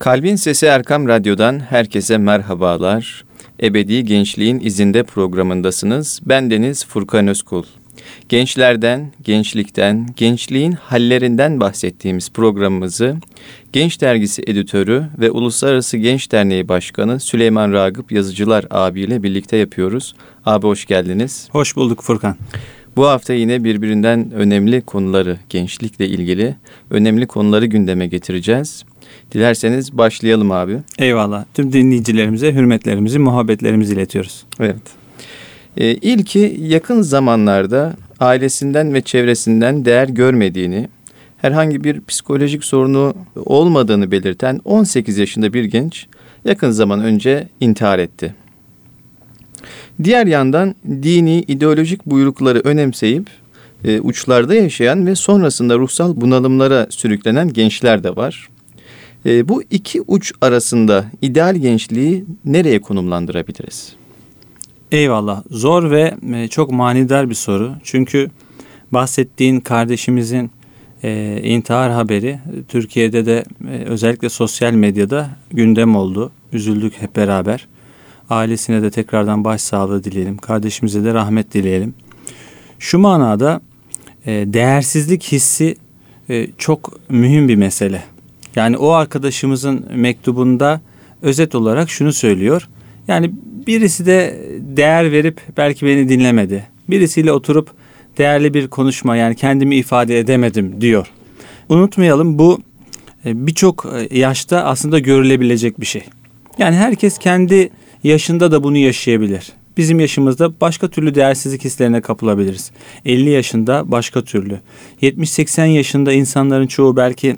Kalbin Sesi Erkam Radyo'dan herkese merhabalar. Ebedi Gençliğin izinde programındasınız. Ben Deniz Furkan Özkul. Gençlerden, gençlikten, gençliğin hallerinden bahsettiğimiz programımızı Genç Dergisi editörü ve Uluslararası Genç Derneği Başkanı Süleyman Ragıp Yazıcılar abiyle birlikte yapıyoruz. Abi hoş geldiniz. Hoş bulduk Furkan. Bu hafta yine birbirinden önemli konuları, gençlikle ilgili önemli konuları gündeme getireceğiz. Dilerseniz başlayalım abi. Eyvallah. Tüm dinleyicilerimize hürmetlerimizi, muhabbetlerimizi iletiyoruz. Evet. Ee, ilki yakın zamanlarda ailesinden ve çevresinden değer görmediğini, herhangi bir psikolojik sorunu olmadığını belirten 18 yaşında bir genç yakın zaman önce intihar etti. Diğer yandan dini ideolojik buyrukları önemseyip e, uçlarda yaşayan ve sonrasında ruhsal bunalımlara sürüklenen gençler de var. E, bu iki uç arasında ideal gençliği nereye konumlandırabiliriz? Eyvallah. Zor ve e, çok manidar bir soru. Çünkü bahsettiğin kardeşimizin e, intihar haberi Türkiye'de de e, özellikle sosyal medyada gündem oldu. Üzüldük hep beraber. Ailesine de tekrardan başsağlığı dileyelim. Kardeşimize de rahmet dileyelim. Şu manada e, değersizlik hissi e, çok mühim bir mesele. Yani o arkadaşımızın mektubunda özet olarak şunu söylüyor. Yani birisi de değer verip belki beni dinlemedi. Birisiyle oturup değerli bir konuşma yani kendimi ifade edemedim diyor. Unutmayalım bu e, birçok e, yaşta aslında görülebilecek bir şey. Yani herkes kendi yaşında da bunu yaşayabilir. Bizim yaşımızda başka türlü değersizlik hislerine kapılabiliriz. 50 yaşında başka türlü. 70-80 yaşında insanların çoğu belki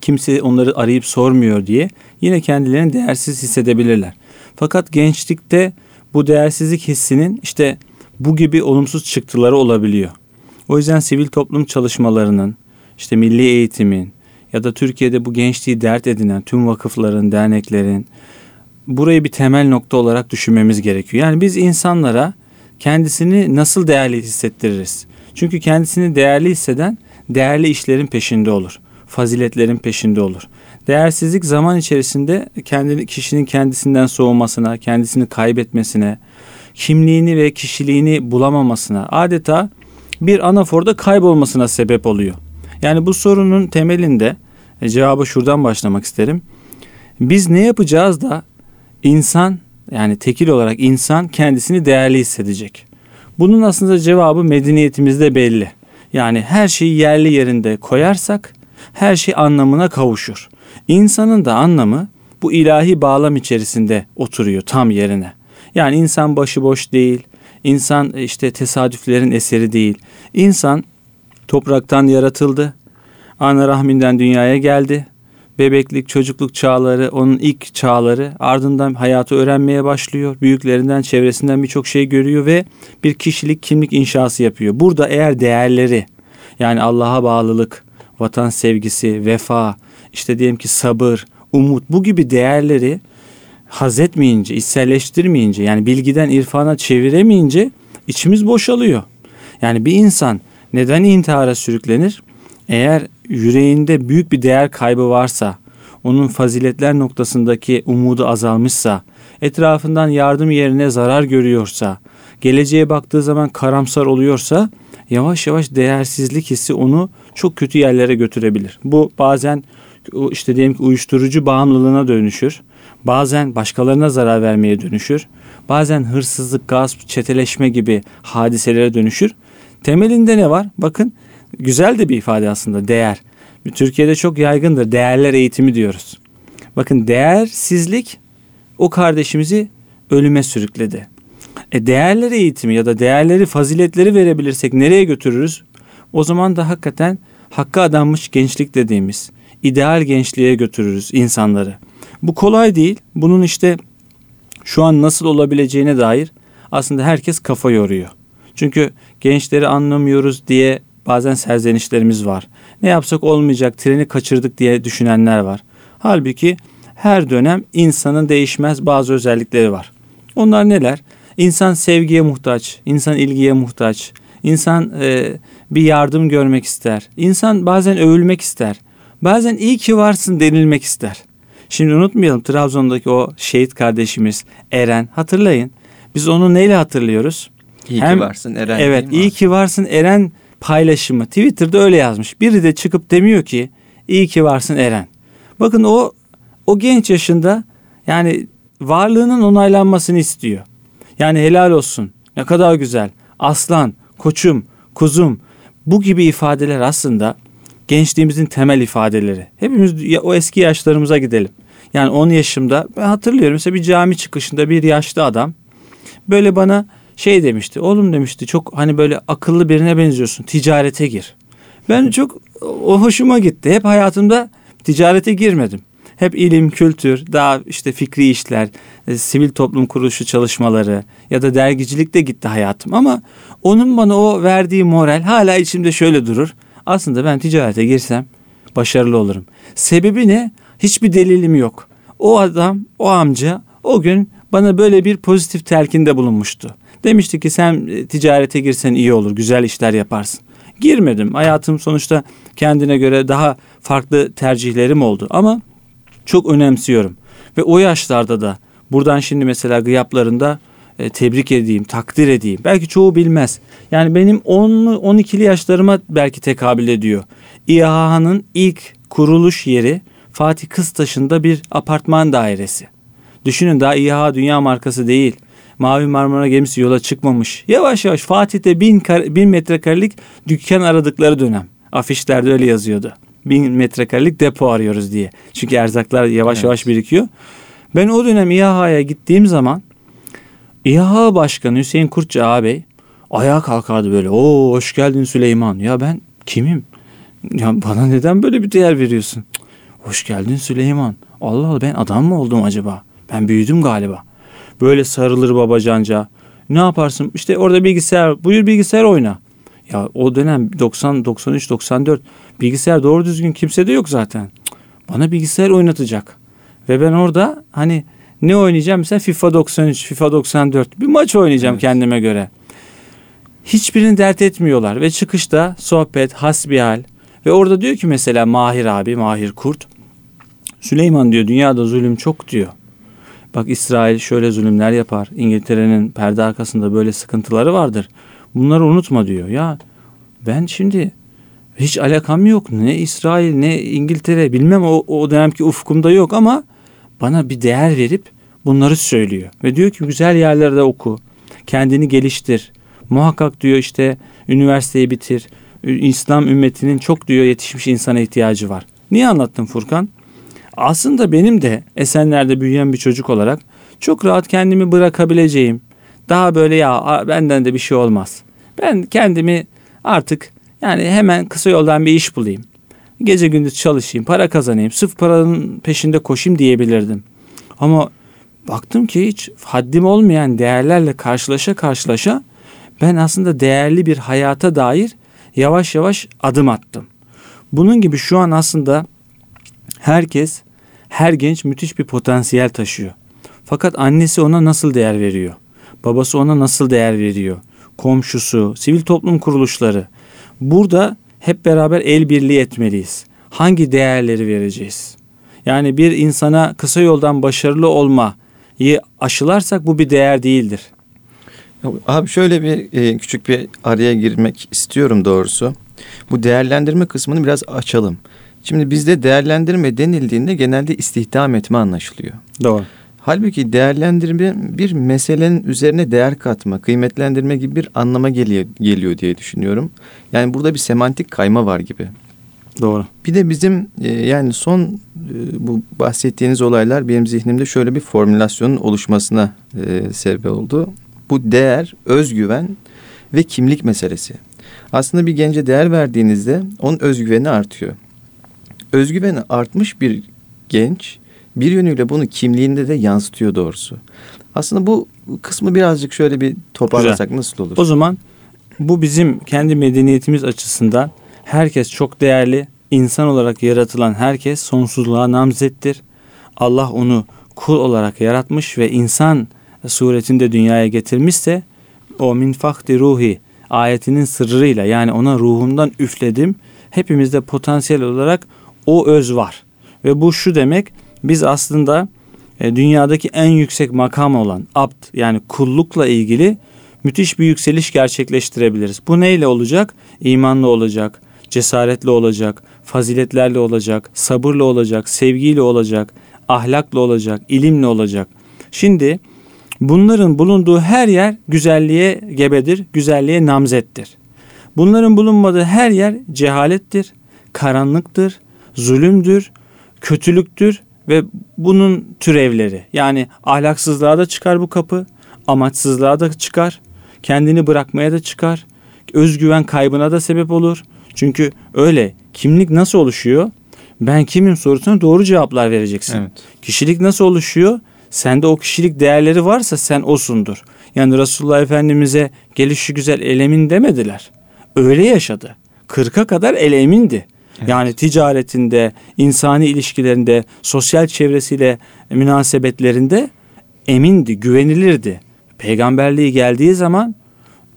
kimse onları arayıp sormuyor diye yine kendilerini değersiz hissedebilirler. Fakat gençlikte bu değersizlik hissinin işte bu gibi olumsuz çıktıları olabiliyor. O yüzden sivil toplum çalışmalarının, işte milli eğitimin ya da Türkiye'de bu gençliği dert edinen tüm vakıfların, derneklerin burayı bir temel nokta olarak düşünmemiz gerekiyor. Yani biz insanlara kendisini nasıl değerli hissettiririz? Çünkü kendisini değerli hisseden değerli işlerin peşinde olur. Faziletlerin peşinde olur. Değersizlik zaman içerisinde kendini kişinin kendisinden soğumasına, kendisini kaybetmesine, kimliğini ve kişiliğini bulamamasına, adeta bir anaforda kaybolmasına sebep oluyor. Yani bu sorunun temelinde e, cevabı şuradan başlamak isterim. Biz ne yapacağız da insan yani tekil olarak insan kendisini değerli hissedecek. Bunun aslında cevabı medeniyetimizde belli. Yani her şeyi yerli yerinde koyarsak her şey anlamına kavuşur. İnsanın da anlamı bu ilahi bağlam içerisinde oturuyor tam yerine. Yani insan başıboş değil, insan işte tesadüflerin eseri değil. İnsan topraktan yaratıldı, ana rahminden dünyaya geldi. Bebeklik, çocukluk çağları, onun ilk çağları ardından hayatı öğrenmeye başlıyor. Büyüklerinden, çevresinden birçok şey görüyor ve bir kişilik, kimlik inşası yapıyor. Burada eğer değerleri yani Allah'a bağlılık, vatan sevgisi, vefa, işte diyelim ki sabır, umut bu gibi değerleri haz etmeyince, içselleştirmeyince yani bilgiden irfana çeviremeyince içimiz boşalıyor. Yani bir insan neden intihara sürüklenir? Eğer yüreğinde büyük bir değer kaybı varsa, onun faziletler noktasındaki umudu azalmışsa, etrafından yardım yerine zarar görüyorsa, geleceğe baktığı zaman karamsar oluyorsa yavaş yavaş değersizlik hissi onu çok kötü yerlere götürebilir. Bu bazen işte diyelim ki uyuşturucu bağımlılığına dönüşür. Bazen başkalarına zarar vermeye dönüşür. Bazen hırsızlık, gasp, çeteleşme gibi hadiselere dönüşür. Temelinde ne var? Bakın güzel de bir ifade aslında değer. Türkiye'de çok yaygındır. Değerler eğitimi diyoruz. Bakın değersizlik o kardeşimizi ölüme sürükledi. E değerler eğitimi ya da değerleri, faziletleri verebilirsek nereye götürürüz? O zaman da hakikaten hakka adanmış gençlik dediğimiz ideal gençliğe götürürüz insanları. Bu kolay değil. Bunun işte şu an nasıl olabileceğine dair aslında herkes kafa yoruyor. Çünkü gençleri anlamıyoruz diye bazen serzenişlerimiz var. Ne yapsak olmayacak, treni kaçırdık diye düşünenler var. Halbuki her dönem insanın değişmez bazı özellikleri var. Onlar neler? İnsan sevgiye muhtaç, insan ilgiye muhtaç, insan e, bir yardım görmek ister, insan bazen övülmek ister, bazen iyi ki varsın denilmek ister. Şimdi unutmayalım Trabzon'daki o şehit kardeşimiz Eren hatırlayın. Biz onu neyle hatırlıyoruz? İyi Hem, ki varsın Eren. Evet iyi ki varsın Eren paylaşımı. Twitter'da öyle yazmış. Biri de çıkıp demiyor ki iyi ki varsın Eren. Bakın o o genç yaşında yani varlığının onaylanmasını istiyor. Yani helal olsun. Ne kadar güzel. Aslan, koçum, kuzum. Bu gibi ifadeler aslında gençliğimizin temel ifadeleri. Hepimiz o eski yaşlarımıza gidelim. Yani 10 yaşımda ben hatırlıyorum mesela bir cami çıkışında bir yaşlı adam böyle bana şey demişti. Oğlum demişti çok hani böyle akıllı birine benziyorsun. Ticarete gir. Ben çok o hoşuma gitti. Hep hayatımda ticarete girmedim. Hep ilim, kültür, daha işte fikri işler, e, sivil toplum kuruluşu çalışmaları ya da dergicilikte gitti hayatım. Ama onun bana o verdiği moral hala içimde şöyle durur. Aslında ben ticarete girsem başarılı olurum. Sebebi ne? Hiçbir delilim yok. O adam, o amca o gün bana böyle bir pozitif telkinde bulunmuştu. Demişti ki sen e, ticarete girsen iyi olur, güzel işler yaparsın. Girmedim. Hayatım sonuçta kendine göre daha farklı tercihlerim oldu ama çok önemsiyorum. Ve o yaşlarda da buradan şimdi mesela gıyaplarında e, tebrik edeyim, takdir edeyim. Belki çoğu bilmez. Yani benim 10'lu 12'li yaşlarıma belki tekabül ediyor. İHA'nın ilk kuruluş yeri Fatih Kıstaşı'nda bir apartman dairesi. Düşünün daha İHA dünya markası değil. Mavi Marmara gemisi yola çıkmamış. Yavaş yavaş Fatih'te bin, kar, bin metrekarelik dükkan aradıkları dönem. Afişlerde öyle yazıyordu. Bin metrekarelik depo arıyoruz diye. Çünkü erzaklar yavaş evet. yavaş birikiyor. Ben o dönem İHA'ya gittiğim zaman İHA Başkanı Hüseyin Kurtça ağabey ayağa kalkardı böyle. Oo hoş geldin Süleyman. Ya ben kimim? Ya bana neden böyle bir değer veriyorsun? Hoş geldin Süleyman. Allah Allah ben adam mı oldum acaba? Ben büyüdüm galiba. Böyle sarılır babacanca. Ne yaparsın? İşte orada bilgisayar, buyur bilgisayar oyna. Ya o dönem 90, 93, 94 bilgisayar doğru düzgün kimse de yok zaten. Bana bilgisayar oynatacak. Ve ben orada hani ne oynayacağım? Mesela FIFA 93, FIFA 94 bir maç oynayacağım evet. kendime göre. Hiçbirini dert etmiyorlar ve çıkışta sohbet, hasbihal ve orada diyor ki mesela Mahir abi, Mahir Kurt Süleyman diyor dünyada zulüm çok diyor. Bak İsrail şöyle zulümler yapar. İngiltere'nin perde arkasında böyle sıkıntıları vardır. Bunları unutma diyor. Ya ben şimdi hiç alakam yok. Ne İsrail ne İngiltere bilmem o, o dönemki ufkumda yok ama bana bir değer verip bunları söylüyor. Ve diyor ki güzel yerlerde oku. Kendini geliştir. Muhakkak diyor işte üniversiteyi bitir. İslam ümmetinin çok diyor yetişmiş insana ihtiyacı var. Niye anlattın Furkan? Aslında benim de Esenler'de büyüyen bir çocuk olarak çok rahat kendimi bırakabileceğim. Daha böyle ya benden de bir şey olmaz. Ben kendimi artık yani hemen kısa yoldan bir iş bulayım. Gece gündüz çalışayım, para kazanayım, sırf paranın peşinde koşayım diyebilirdim. Ama baktım ki hiç haddim olmayan değerlerle karşılaşa karşılaşa ben aslında değerli bir hayata dair yavaş yavaş adım attım. Bunun gibi şu an aslında herkes her genç müthiş bir potansiyel taşıyor. Fakat annesi ona nasıl değer veriyor? Babası ona nasıl değer veriyor? Komşusu, sivil toplum kuruluşları. Burada hep beraber el birliği etmeliyiz. Hangi değerleri vereceğiz? Yani bir insana kısa yoldan başarılı olmayı aşılarsak bu bir değer değildir. Abi şöyle bir e, küçük bir araya girmek istiyorum doğrusu. Bu değerlendirme kısmını biraz açalım. Şimdi bizde değerlendirme denildiğinde genelde istihdam etme anlaşılıyor. Doğru. Halbuki değerlendirme bir meselenin üzerine değer katma, kıymetlendirme gibi bir anlama geliyor, geliyor diye düşünüyorum. Yani burada bir semantik kayma var gibi. Doğru. Bir de bizim e, yani son e, bu bahsettiğiniz olaylar benim zihnimde şöyle bir formülasyonun oluşmasına e, sebep oldu. Bu değer, özgüven ve kimlik meselesi. Aslında bir gence değer verdiğinizde onun özgüveni artıyor özgüveni artmış bir genç bir yönüyle bunu kimliğinde de yansıtıyor doğrusu. Aslında bu kısmı birazcık şöyle bir toparlasak Güzel. nasıl olur? O zaman bu bizim kendi medeniyetimiz açısından herkes çok değerli. insan olarak yaratılan herkes sonsuzluğa namzettir. Allah onu kul olarak yaratmış ve insan suretinde dünyaya getirmişse o min fakti ruhi ayetinin sırrıyla yani ona ruhumdan üfledim. Hepimizde potansiyel olarak o öz var. Ve bu şu demek biz aslında e, dünyadaki en yüksek makam olan abd yani kullukla ilgili müthiş bir yükseliş gerçekleştirebiliriz. Bu neyle olacak? İmanlı olacak, cesaretli olacak, faziletlerle olacak, sabırla olacak, sevgiyle olacak, ahlakla olacak, ilimle olacak. Şimdi bunların bulunduğu her yer güzelliğe gebedir, güzelliğe namzettir. Bunların bulunmadığı her yer cehalettir, karanlıktır, zulümdür, kötülüktür ve bunun türevleri. Yani ahlaksızlığa da çıkar bu kapı, amaçsızlığa da çıkar, kendini bırakmaya da çıkar, özgüven kaybına da sebep olur. Çünkü öyle kimlik nasıl oluşuyor? Ben kimim sorusuna doğru cevaplar vereceksin. Evet. Kişilik nasıl oluşuyor? Sende o kişilik değerleri varsa sen osundur. Yani Resulullah Efendimiz'e gelişi güzel elemin demediler. Öyle yaşadı. Kırka kadar elemindi. Yani ticaretinde, insani ilişkilerinde, sosyal çevresiyle münasebetlerinde emindi, güvenilirdi. Peygamberliği geldiği zaman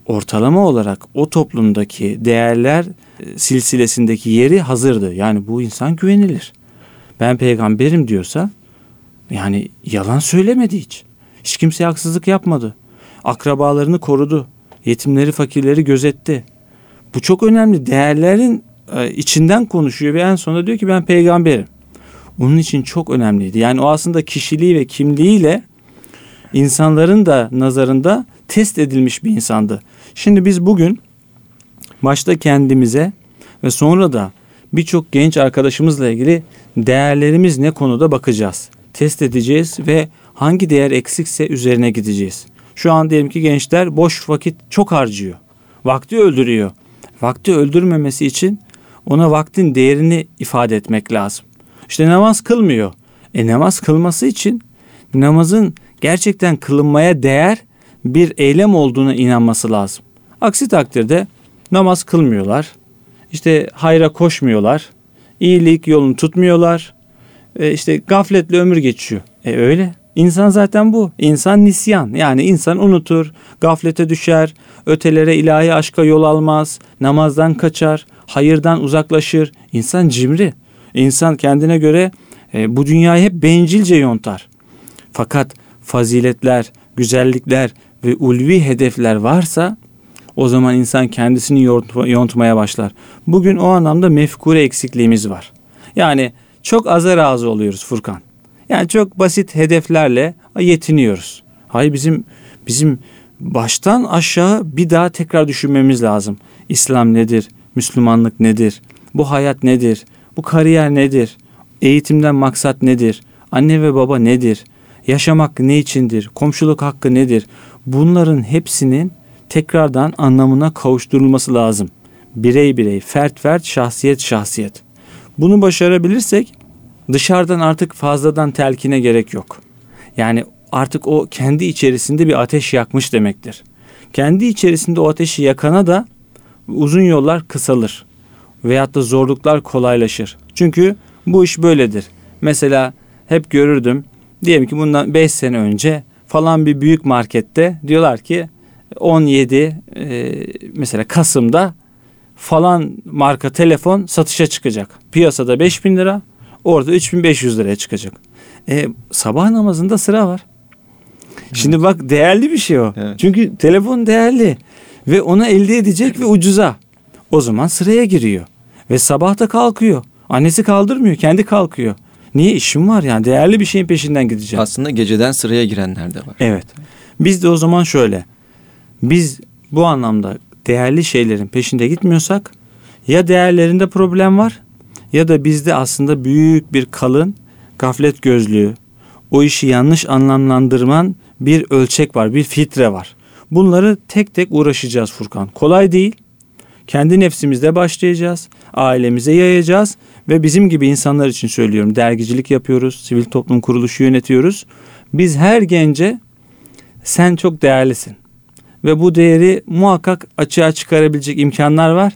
ortalama olarak o toplumdaki değerler e, silsilesindeki yeri hazırdı. Yani bu insan güvenilir. Ben peygamberim diyorsa yani yalan söylemedi hiç. Hiç kimseye haksızlık yapmadı. Akrabalarını korudu. Yetimleri, fakirleri gözetti. Bu çok önemli. Değerlerin e, içinden konuşuyor ve en sonunda diyor ki ben peygamberim. Onun için çok önemliydi. Yani o aslında kişiliği ve kimliğiyle insanların da nazarında test edilmiş bir insandı. Şimdi biz bugün başta kendimize ve sonra da birçok genç arkadaşımızla ilgili değerlerimiz ne konuda bakacağız. Test edeceğiz ve hangi değer eksikse üzerine gideceğiz. Şu an diyelim ki gençler boş vakit çok harcıyor. Vakti öldürüyor. Vakti öldürmemesi için ona vaktin değerini ifade etmek lazım. İşte namaz kılmıyor. E namaz kılması için namazın gerçekten kılınmaya değer bir eylem olduğuna inanması lazım. Aksi takdirde namaz kılmıyorlar. İşte hayra koşmuyorlar. iyilik yolunu tutmuyorlar. E işte gafletle ömür geçiyor. E öyle. İnsan zaten bu. İnsan nisyan. Yani insan unutur, gaflete düşer, ötelere ilahi aşka yol almaz, namazdan kaçar, hayırdan uzaklaşır. İnsan cimri. İnsan kendine göre e, bu dünyayı hep bencilce yontar. Fakat faziletler, güzellikler ve ulvi hedefler varsa o zaman insan kendisini yontmaya başlar. Bugün o anlamda mefkure eksikliğimiz var. Yani çok aza razı oluyoruz Furkan. Yani çok basit hedeflerle yetiniyoruz. Hayır bizim bizim baştan aşağı bir daha tekrar düşünmemiz lazım. İslam nedir? Müslümanlık nedir? Bu hayat nedir? Bu kariyer nedir? Eğitimden maksat nedir? Anne ve baba nedir? Yaşamak ne içindir? Komşuluk hakkı nedir? Bunların hepsinin tekrardan anlamına kavuşturulması lazım. Birey birey, fert fert, şahsiyet şahsiyet. Bunu başarabilirsek dışarıdan artık fazladan telkine gerek yok. Yani artık o kendi içerisinde bir ateş yakmış demektir. Kendi içerisinde o ateşi yakana da uzun yollar kısalır veyahut da zorluklar kolaylaşır. Çünkü bu iş böyledir. Mesela hep görürdüm. Diyelim ki bundan 5 sene önce falan bir büyük markette diyorlar ki 17 e, mesela Kasım'da falan marka telefon satışa çıkacak. Piyasada 5000 lira, orada 3500 liraya çıkacak. E, sabah namazında sıra var. Şimdi bak değerli bir şey o. Evet. Çünkü telefon değerli ve ona elde edecek ve ucuza. O zaman sıraya giriyor. Ve sabah da kalkıyor. Annesi kaldırmıyor, kendi kalkıyor. Niye işim var yani değerli bir şeyin peşinden gideceğim. Aslında geceden sıraya girenler de var. Evet. Biz de o zaman şöyle. Biz bu anlamda değerli şeylerin peşinde gitmiyorsak ya değerlerinde problem var ya da bizde aslında büyük bir kalın gaflet gözlüğü, o işi yanlış anlamlandırman bir ölçek var, bir filtre var. Bunları tek tek uğraşacağız Furkan. Kolay değil. Kendi nefsimizde başlayacağız. Ailemize yayacağız ve bizim gibi insanlar için söylüyorum. Dergicilik yapıyoruz, sivil toplum kuruluşu yönetiyoruz. Biz her gence sen çok değerlisin ve bu değeri muhakkak açığa çıkarabilecek imkanlar var.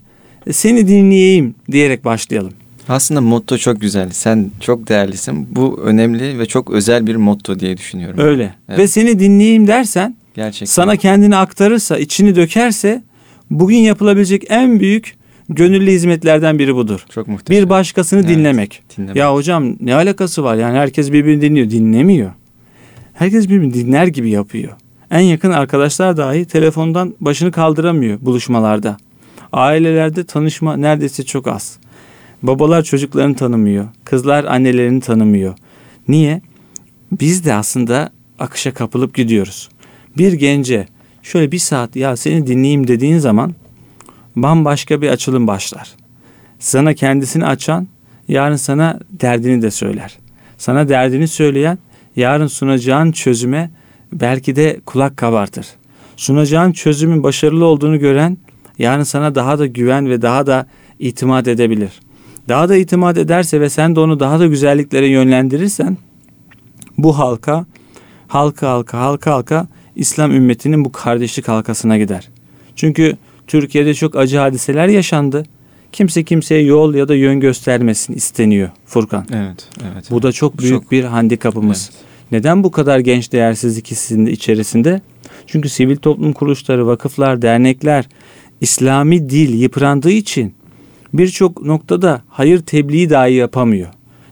Seni dinleyeyim diyerek başlayalım. Aslında motto çok güzel. Sen çok değerlisin. Bu önemli ve çok özel bir motto diye düşünüyorum. Öyle. Evet. Ve seni dinleyeyim dersen Gerçekten. sana kendini aktarırsa, içini dökerse bugün yapılabilecek en büyük gönüllü hizmetlerden biri budur. Çok muhteşem. Bir başkasını Evet, dinlemek. dinlemek. Ya hocam ne alakası var? Yani herkes birbirini dinliyor. Dinlemiyor. Herkes birbirini dinler gibi yapıyor. En yakın arkadaşlar dahi telefondan başını kaldıramıyor buluşmalarda. Ailelerde tanışma neredeyse çok az. Babalar çocuklarını tanımıyor. Kızlar annelerini tanımıyor. Niye? Biz de aslında akışa kapılıp gidiyoruz. Bir gence şöyle bir saat ya seni dinleyeyim dediğin zaman bambaşka bir açılım başlar. Sana kendisini açan yarın sana derdini de söyler. Sana derdini söyleyen yarın sunacağın çözüme belki de kulak kabartır. Sunacağın çözümün başarılı olduğunu gören yarın sana daha da güven ve daha da itimat edebilir. Daha da itimat ederse ve sen de onu daha da güzelliklere yönlendirirsen bu halka halka halka halka halka İslam ümmetinin bu kardeşlik halkasına gider. Çünkü Türkiye'de çok acı hadiseler yaşandı. Kimse kimseye yol ya da yön göstermesin isteniyor Furkan. Evet, evet. Bu da çok büyük Çok. bir handikapımız. Evet. Neden bu kadar genç değersizlik hissinde içerisinde? Çünkü sivil toplum kuruluşları, vakıflar, dernekler İslami dil yıprandığı için birçok noktada hayır tebliği dahi yapamıyor.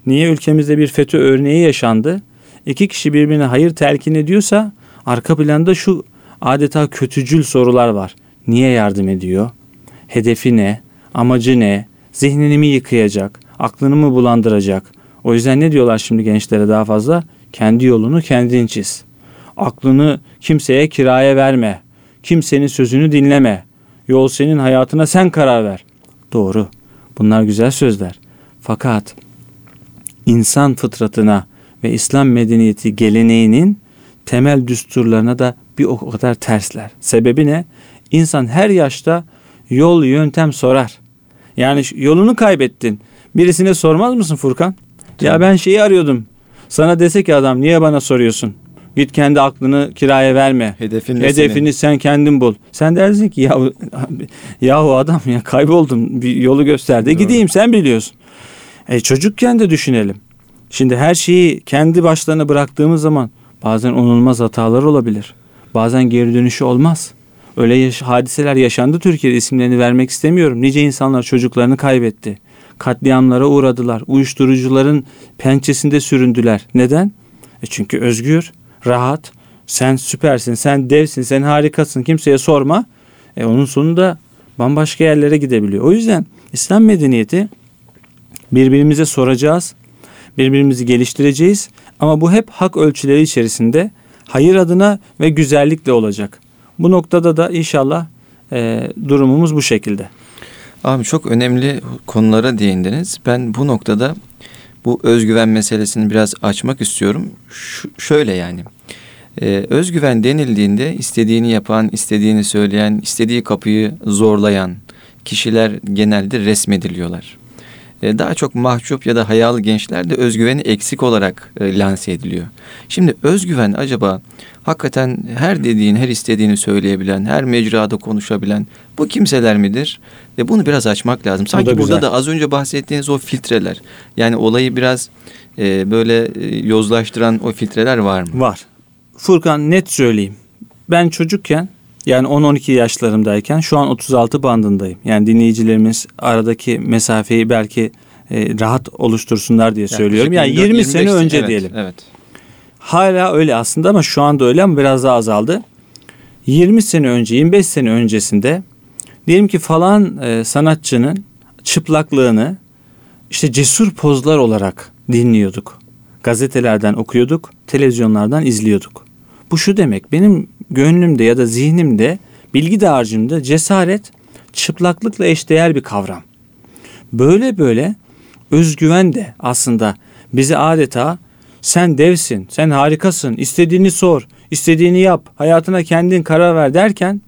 Niye ülkemizde bir FETÖ örneği yaşandı? İki kişi birbirine hayır telkin ediyorsa arka planda şu adeta kötücül sorular var. Niye yardım ediyor? Hedefi ne? Amacı ne? Zihnini mi yıkayacak? Aklını mı bulandıracak? O yüzden ne diyorlar şimdi gençlere daha fazla? Kendi yolunu kendin çiz. Aklını kimseye kiraya verme. Kimsenin sözünü dinleme. Yol senin hayatına sen karar ver. Doğru. Bunlar güzel sözler. Fakat insan fıtratına ve İslam medeniyeti geleneğinin temel düsturlarına da bir o kadar tersler. Sebebi ne? İnsan her yaşta yol yöntem sorar. Yani yolunu kaybettin. Birisine sormaz mısın Furkan? Ya ben şeyi arıyordum. Sana dese ki adam niye bana soruyorsun? Git kendi aklını kiraya verme. Hedefin Hedefini sen kendin bul. Sen dersin ki ya yahu adam ya kayboldum bir yolu gösterdi. Doğru. Gideyim sen biliyorsun. E çocukken de düşünelim. Şimdi her şeyi kendi başlarına bıraktığımız zaman bazen onulmaz hatalar olabilir. Bazen geri dönüşü olmaz. Öyle yaş- hadiseler yaşandı Türkiye'de isimlerini vermek istemiyorum. Nice insanlar çocuklarını kaybetti. Katliamlara uğradılar. Uyuşturucuların pençesinde süründüler. Neden? E çünkü özgür, rahat, sen süpersin, sen devsin, sen harikasın kimseye sorma. E onun sonunda bambaşka yerlere gidebiliyor. O yüzden İslam medeniyeti birbirimize soracağız, birbirimizi geliştireceğiz ama bu hep hak ölçüleri içerisinde hayır adına ve güzellikle olacak. Bu noktada da inşallah e, durumumuz bu şekilde. Abi çok önemli konulara değindiniz. Ben bu noktada bu özgüven meselesini biraz açmak istiyorum. Şu, şöyle yani. Ee, özgüven denildiğinde istediğini yapan, istediğini söyleyen, istediği kapıyı zorlayan kişiler genelde resmediliyorlar. Ee, daha çok mahcup ya da hayal gençler de özgüveni eksik olarak e, lanse ediliyor. Şimdi özgüven acaba hakikaten her dediğin, her istediğini söyleyebilen, her mecrada konuşabilen bu kimseler midir? Ve bunu biraz açmak lazım. Sanki da burada da az önce bahsettiğiniz o filtreler. Yani olayı biraz e, böyle e, yozlaştıran o filtreler var mı? Var. Furkan net söyleyeyim. Ben çocukken yani 10-12 yaşlarımdayken şu an 36 bandındayım. Yani dinleyicilerimiz aradaki mesafeyi belki e, rahat oluştursunlar diye söylüyorum. Yani 24, 20 sene 25 önce evet, diyelim. Evet. Hala öyle aslında ama şu anda öyle ama biraz daha azaldı. 20 sene önce, 25 sene öncesinde diyelim ki falan e, sanatçının çıplaklığını işte cesur pozlar olarak dinliyorduk. Gazetelerden okuyorduk, televizyonlardan izliyorduk. Bu şu demek benim gönlümde ya da zihnimde, bilgi dağarcığımda cesaret çıplaklıkla eşdeğer bir kavram. Böyle böyle özgüven de aslında bizi adeta sen devsin, sen harikasın, istediğini sor, istediğini yap, hayatına kendin karar ver derken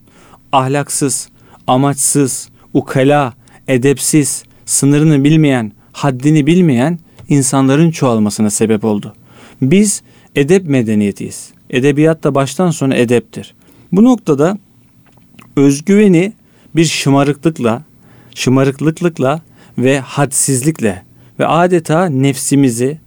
ahlaksız, amaçsız, ukala, edepsiz, sınırını bilmeyen, haddini bilmeyen insanların çoğalmasına sebep oldu. Biz edep medeniyetiyiz. Edebiyat da baştan sona edeptir. Bu noktada özgüveni bir şımarıklıkla, şımarıklıkla ve hadsizlikle ve adeta nefsimizi,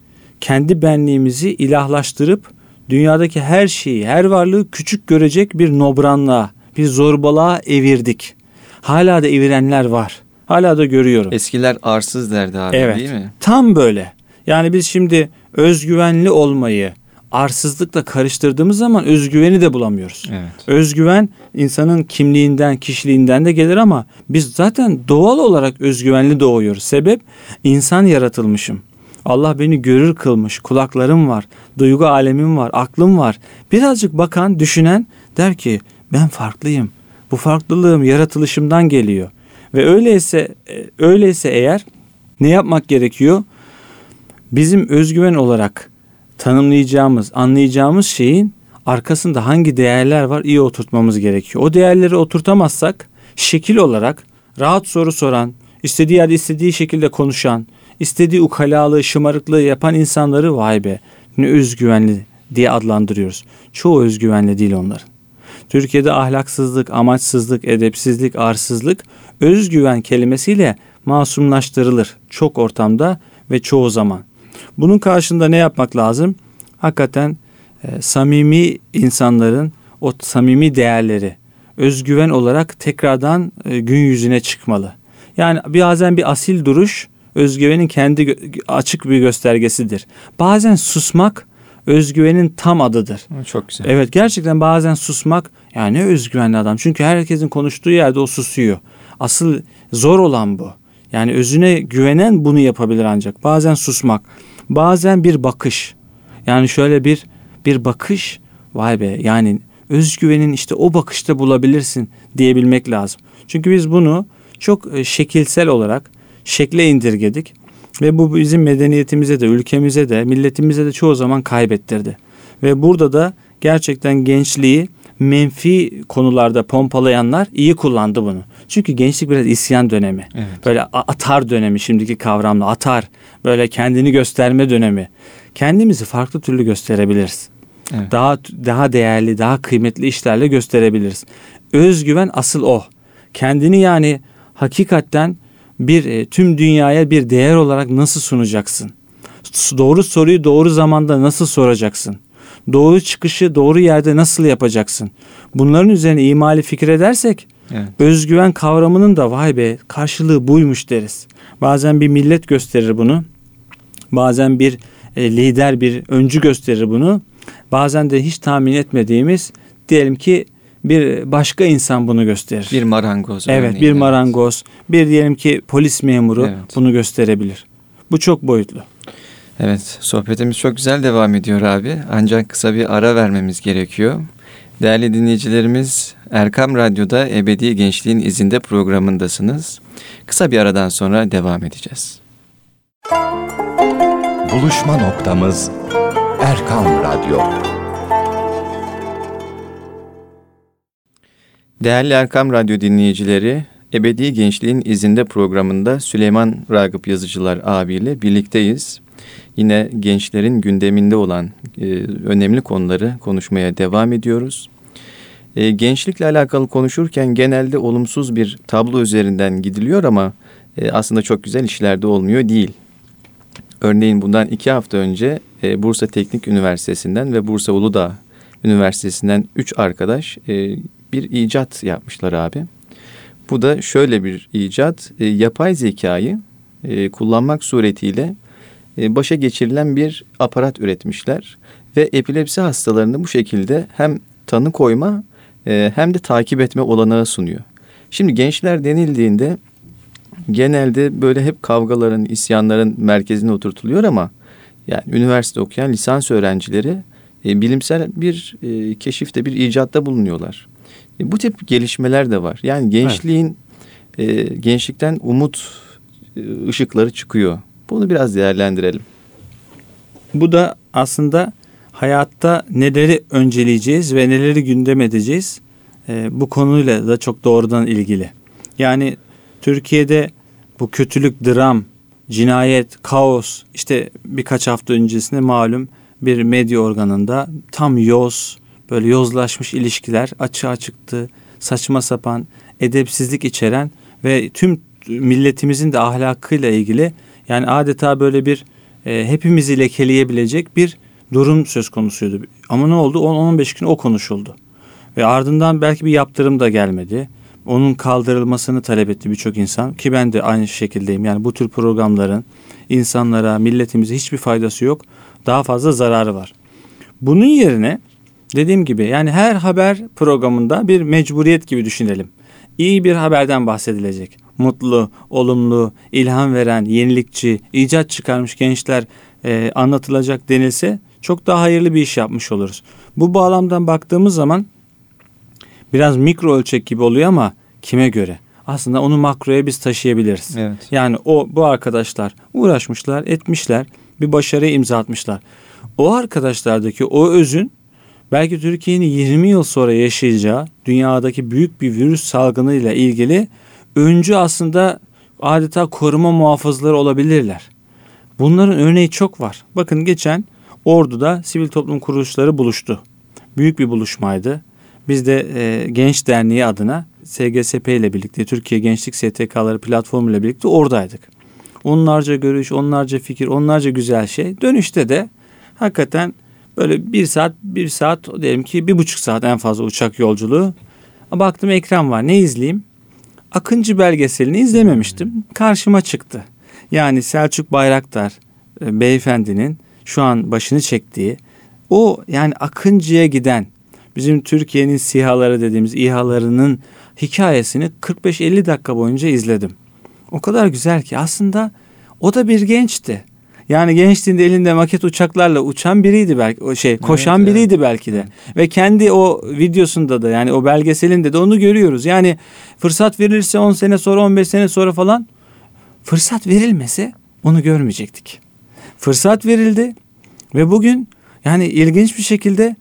kendi benliğimizi ilahlaştırıp dünyadaki her şeyi, her varlığı küçük görecek bir nobranlığa, bir zorbalığa evirdik. Hala da evirenler var. Hala da görüyorum. Eskiler arsız derdi abi evet, değil mi? Tam böyle. Yani biz şimdi özgüvenli olmayı arsızlıkla karıştırdığımız zaman özgüveni de bulamıyoruz. Evet. Özgüven insanın kimliğinden, kişiliğinden de gelir ama biz zaten doğal olarak özgüvenli doğuyoruz. Sebep insan yaratılmışım. Allah beni görür kılmış. Kulaklarım var, duygu alemim var, aklım var. Birazcık bakan, düşünen der ki ben farklıyım. Bu farklılığım yaratılışımdan geliyor. Ve öyleyse e, öyleyse eğer ne yapmak gerekiyor? Bizim özgüven olarak tanımlayacağımız, anlayacağımız şeyin arkasında hangi değerler var iyi oturtmamız gerekiyor. O değerleri oturtamazsak şekil olarak rahat soru soran, istediği yerde istediği şekilde konuşan, istediği ukalalığı, şımarıklığı yapan insanları vay be ne özgüvenli diye adlandırıyoruz. Çoğu özgüvenli değil onların. Türkiye'de ahlaksızlık, amaçsızlık, edepsizlik, arsızlık özgüven kelimesiyle masumlaştırılır çok ortamda ve çoğu zaman. Bunun karşında ne yapmak lazım? Hakikaten e, samimi insanların o samimi değerleri özgüven olarak tekrardan e, gün yüzüne çıkmalı. Yani bazen bir asil duruş özgüvenin kendi açık bir göstergesidir. Bazen susmak özgüvenin tam adıdır. Çok güzel. Evet gerçekten bazen susmak yani özgüvenli adam. Çünkü herkesin konuştuğu yerde o susuyor. Asıl zor olan bu. Yani özüne güvenen bunu yapabilir ancak. Bazen susmak, bazen bir bakış. Yani şöyle bir bir bakış vay be yani özgüvenin işte o bakışta bulabilirsin diyebilmek lazım. Çünkü biz bunu çok e, şekilsel olarak şekle indirgedik ve bu bizim medeniyetimize de ülkemize de milletimize de çoğu zaman kaybettirdi. Ve burada da gerçekten gençliği menfi konularda pompalayanlar iyi kullandı bunu. Çünkü gençlik biraz isyan dönemi. Evet. Böyle atar dönemi şimdiki kavramla atar. Böyle kendini gösterme dönemi. Kendimizi farklı türlü gösterebiliriz. Evet. Daha daha değerli, daha kıymetli işlerle gösterebiliriz. Özgüven asıl o. Kendini yani hakikaten bir e, tüm dünyaya bir değer olarak nasıl sunacaksın? Doğru soruyu doğru zamanda nasıl soracaksın? Doğru çıkışı doğru yerde nasıl yapacaksın? Bunların üzerine imali fikir edersek evet. özgüven kavramının da vay be karşılığı buymuş deriz. Bazen bir millet gösterir bunu. Bazen bir e, lider bir öncü gösterir bunu. Bazen de hiç tahmin etmediğimiz diyelim ki bir başka insan bunu gösterir. Bir marangoz. Evet, bir marangoz. Bir diyelim ki polis memuru evet. bunu gösterebilir. Bu çok boyutlu. Evet, sohbetimiz çok güzel devam ediyor abi. Ancak kısa bir ara vermemiz gerekiyor. Değerli dinleyicilerimiz, Erkam Radyo'da Ebedi Gençliğin İzinde programındasınız. Kısa bir aradan sonra devam edeceğiz. Buluşma noktamız Erkam Radyo. Değerli Erkam Radyo dinleyicileri, Ebedi Gençliğin İzinde programında Süleyman Ragıp Yazıcılar abiyle birlikteyiz. Yine gençlerin gündeminde olan e, önemli konuları konuşmaya devam ediyoruz. E, gençlikle alakalı konuşurken genelde olumsuz bir tablo üzerinden gidiliyor ama e, aslında çok güzel işlerde olmuyor değil. Örneğin bundan iki hafta önce e, Bursa Teknik Üniversitesi'nden ve Bursa Uludağ Üniversitesi'nden üç arkadaş e, bir icat yapmışlar abi. Bu da şöyle bir icat. E, yapay zekayı e, kullanmak suretiyle başa geçirilen bir aparat üretmişler. Ve epilepsi hastalarını bu şekilde hem tanı koyma e, hem de takip etme olanağı sunuyor. Şimdi gençler denildiğinde genelde böyle hep kavgaların, isyanların merkezine oturtuluyor ama yani üniversite okuyan lisans öğrencileri e, bilimsel bir e, keşifte, bir icatta bulunuyorlar. E, bu tip gelişmeler de var. Yani gençliğin evet. e, gençlikten umut e, ışıkları çıkıyor. Bunu biraz değerlendirelim. Bu da aslında hayatta neleri önceleyeceğiz ve neleri gündem edeceğiz e, bu konuyla da çok doğrudan ilgili. Yani Türkiye'de bu kötülük, dram, cinayet, kaos işte birkaç hafta öncesinde malum bir medya organında tam yoz, böyle yozlaşmış ilişkiler açığa çıktı. Saçma sapan, edepsizlik içeren ve tüm milletimizin de ahlakıyla ilgili yani adeta böyle bir e, hepimizi lekeleyebilecek bir durum söz konusuydu. Ama ne oldu? 10-15 gün o konuşuldu. Ve ardından belki bir yaptırım da gelmedi. Onun kaldırılmasını talep etti birçok insan ki ben de aynı şekildeyim. Yani bu tür programların insanlara, milletimize hiçbir faydası yok. Daha fazla zararı var. Bunun yerine dediğim gibi yani her haber programında bir mecburiyet gibi düşünelim. İyi bir haberden bahsedilecek. Mutlu, olumlu, ilham veren, yenilikçi, icat çıkarmış gençler e, anlatılacak denilse çok daha hayırlı bir iş yapmış oluruz. Bu bağlamdan baktığımız zaman biraz mikro ölçek gibi oluyor ama kime göre? Aslında onu makroya biz taşıyabiliriz. Evet. Yani o bu arkadaşlar uğraşmışlar, etmişler, bir başarıya imza atmışlar. O arkadaşlardaki o özün belki Türkiye'nin 20 yıl sonra yaşayacağı dünyadaki büyük bir virüs salgınıyla ilgili öncü aslında adeta koruma muhafızları olabilirler. Bunların örneği çok var. Bakın geçen Ordu'da sivil toplum kuruluşları buluştu. Büyük bir buluşmaydı. Biz de e, Genç Derneği adına SGSP ile birlikte Türkiye Gençlik STK'ları platformu ile birlikte oradaydık. Onlarca görüş, onlarca fikir, onlarca güzel şey. Dönüşte de hakikaten böyle bir saat, bir saat diyelim ki bir buçuk saat en fazla uçak yolculuğu. Baktım ekran var ne izleyeyim? Akıncı belgeselini izlememiştim. Karşıma çıktı. Yani Selçuk Bayraktar e, beyefendinin şu an başını çektiği o yani Akıncı'ya giden bizim Türkiye'nin sihaları dediğimiz İHA'larının hikayesini 45-50 dakika boyunca izledim. O kadar güzel ki aslında o da bir gençti. Yani gençliğinde elinde maket uçaklarla uçan biriydi belki o şey koşan evet, biriydi evet. belki de. Ve kendi o videosunda da yani o belgeselinde de onu görüyoruz. Yani fırsat verilirse 10 sene sonra 15 sene sonra falan fırsat verilmese onu görmeyecektik. Fırsat verildi ve bugün yani ilginç bir şekilde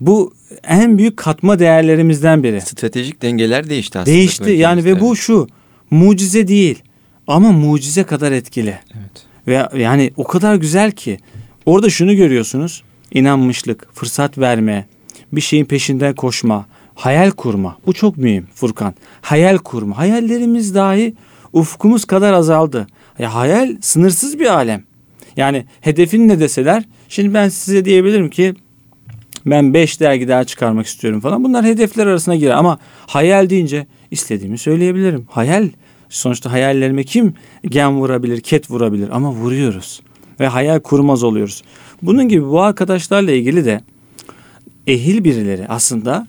bu en büyük katma değerlerimizden biri. Stratejik dengeler değişti aslında. Değişti yani ve bu şu mucize değil ama mucize kadar etkili. Evet. Ve yani o kadar güzel ki orada şunu görüyorsunuz. inanmışlık, fırsat verme, bir şeyin peşinden koşma, hayal kurma. Bu çok mühim Furkan. Hayal kurma. Hayallerimiz dahi ufkumuz kadar azaldı. Ya hayal sınırsız bir alem. Yani hedefin ne deseler şimdi ben size diyebilirim ki ben beş dergi daha çıkarmak istiyorum falan. Bunlar hedefler arasına girer ama hayal deyince istediğimi söyleyebilirim. Hayal sonuçta hayallerime kim gen vurabilir, ket vurabilir ama vuruyoruz ve hayal kurmaz oluyoruz. Bunun gibi bu arkadaşlarla ilgili de ehil birileri aslında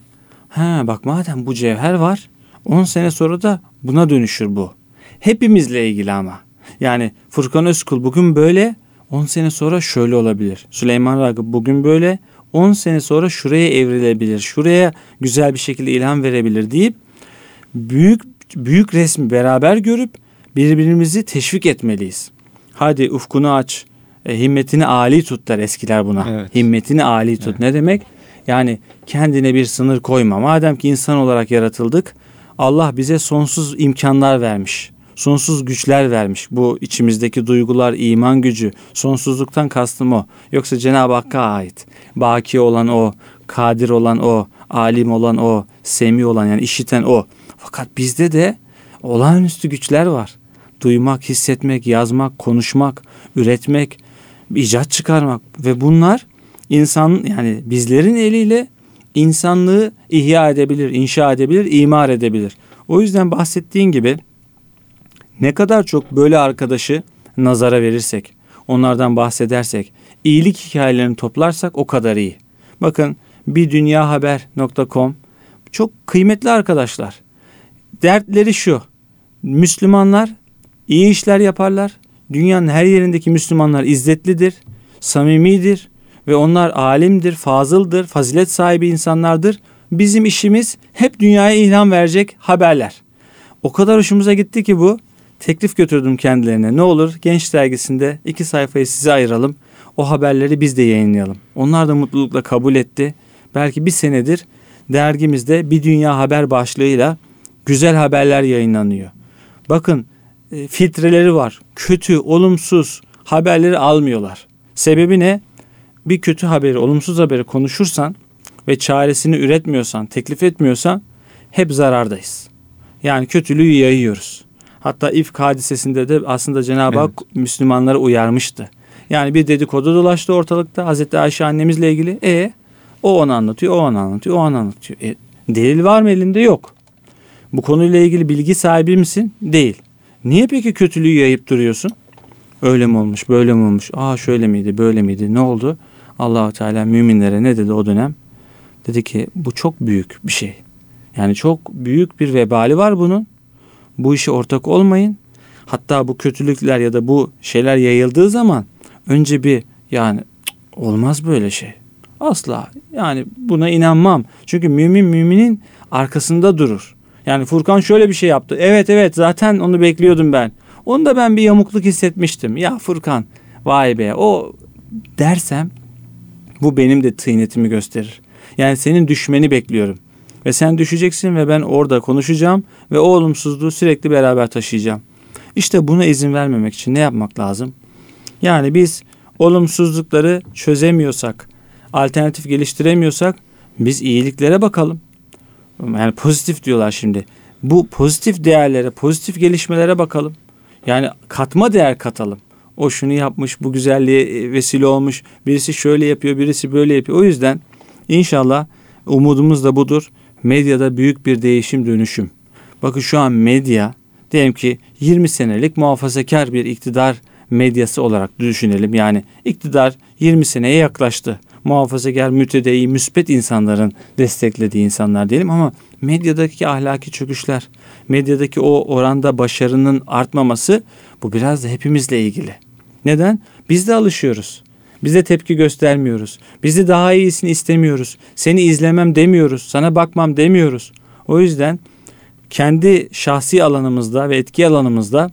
ha bak madem bu cevher var 10 sene sonra da buna dönüşür bu. Hepimizle ilgili ama. Yani Furkan Özkul bugün böyle 10 sene sonra şöyle olabilir. Süleyman Ragıp bugün böyle 10 sene sonra şuraya evrilebilir. Şuraya güzel bir şekilde ilham verebilir deyip büyük büyük resmi beraber görüp birbirimizi teşvik etmeliyiz. Hadi ufkunu aç, e, himmetini âli tut der eskiler buna. Evet. Himmetini âli tut. Evet. Ne demek? Yani kendine bir sınır koyma. Madem ki insan olarak yaratıldık, Allah bize sonsuz imkanlar vermiş sonsuz güçler vermiş. Bu içimizdeki duygular, iman gücü, sonsuzluktan kastım o. Yoksa Cenab-ı Hakk'a ait. Baki olan o, kadir olan o, alim olan o, semi olan yani işiten o. Fakat bizde de olağanüstü güçler var. Duymak, hissetmek, yazmak, konuşmak, üretmek, icat çıkarmak ve bunlar insan yani bizlerin eliyle insanlığı ihya edebilir, inşa edebilir, imar edebilir. O yüzden bahsettiğin gibi ne kadar çok böyle arkadaşı nazara verirsek, onlardan bahsedersek, iyilik hikayelerini toplarsak o kadar iyi. Bakın bir dünya haber.com çok kıymetli arkadaşlar. Dertleri şu. Müslümanlar iyi işler yaparlar. Dünyanın her yerindeki Müslümanlar izzetlidir, samimidir ve onlar alimdir, fazıldır, fazilet sahibi insanlardır. Bizim işimiz hep dünyaya ilham verecek haberler. O kadar hoşumuza gitti ki bu teklif götürdüm kendilerine. Ne olur Genç Dergisi'nde iki sayfayı size ayıralım. O haberleri biz de yayınlayalım. Onlar da mutlulukla kabul etti. Belki bir senedir dergimizde bir dünya haber başlığıyla güzel haberler yayınlanıyor. Bakın e, filtreleri var. Kötü, olumsuz haberleri almıyorlar. Sebebi ne? Bir kötü haberi, olumsuz haberi konuşursan ve çaresini üretmiyorsan, teklif etmiyorsan hep zarardayız. Yani kötülüğü yayıyoruz. Hatta ifk hadisesinde de aslında Cenab-ı Hak Müslümanları uyarmıştı. Yani bir dedikodu dolaştı ortalıkta Hazreti Ayşe annemizle ilgili. E o onu anlatıyor, o onu anlatıyor, o onu anlatıyor. E, delil var mı elinde? Yok. Bu konuyla ilgili bilgi sahibi misin? Değil. Niye peki kötülüğü yayıp duruyorsun? Öyle mi olmuş, böyle mi olmuş? Aa şöyle miydi, böyle miydi? Ne oldu? Allahu Teala müminlere ne dedi o dönem? Dedi ki bu çok büyük bir şey. Yani çok büyük bir vebali var bunun. Bu işe ortak olmayın. Hatta bu kötülükler ya da bu şeyler yayıldığı zaman önce bir yani olmaz böyle şey. Asla. Yani buna inanmam. Çünkü mümin müminin arkasında durur. Yani Furkan şöyle bir şey yaptı. Evet evet zaten onu bekliyordum ben. Onda ben bir yamukluk hissetmiştim. Ya Furkan vay be o dersem bu benim de tıynetimi gösterir. Yani senin düşmeni bekliyorum. Ve sen düşeceksin ve ben orada konuşacağım ve o olumsuzluğu sürekli beraber taşıyacağım. İşte buna izin vermemek için ne yapmak lazım? Yani biz olumsuzlukları çözemiyorsak, alternatif geliştiremiyorsak biz iyiliklere bakalım. Yani pozitif diyorlar şimdi. Bu pozitif değerlere, pozitif gelişmelere bakalım. Yani katma değer katalım. O şunu yapmış, bu güzelliğe vesile olmuş. Birisi şöyle yapıyor, birisi böyle yapıyor. O yüzden inşallah umudumuz da budur. Medyada büyük bir değişim, dönüşüm. Bakın şu an medya diyelim ki 20 senelik muhafazakar bir iktidar medyası olarak düşünelim. Yani iktidar 20 seneye yaklaştı. Muhafazakar, mütedeyyi, müspet insanların desteklediği insanlar diyelim ama medyadaki ahlaki çöküşler, medyadaki o oranda başarının artmaması bu biraz da hepimizle ilgili. Neden? Biz de alışıyoruz. Biz de tepki göstermiyoruz. Biz de daha iyisini istemiyoruz. Seni izlemem demiyoruz. Sana bakmam demiyoruz. O yüzden kendi şahsi alanımızda ve etki alanımızda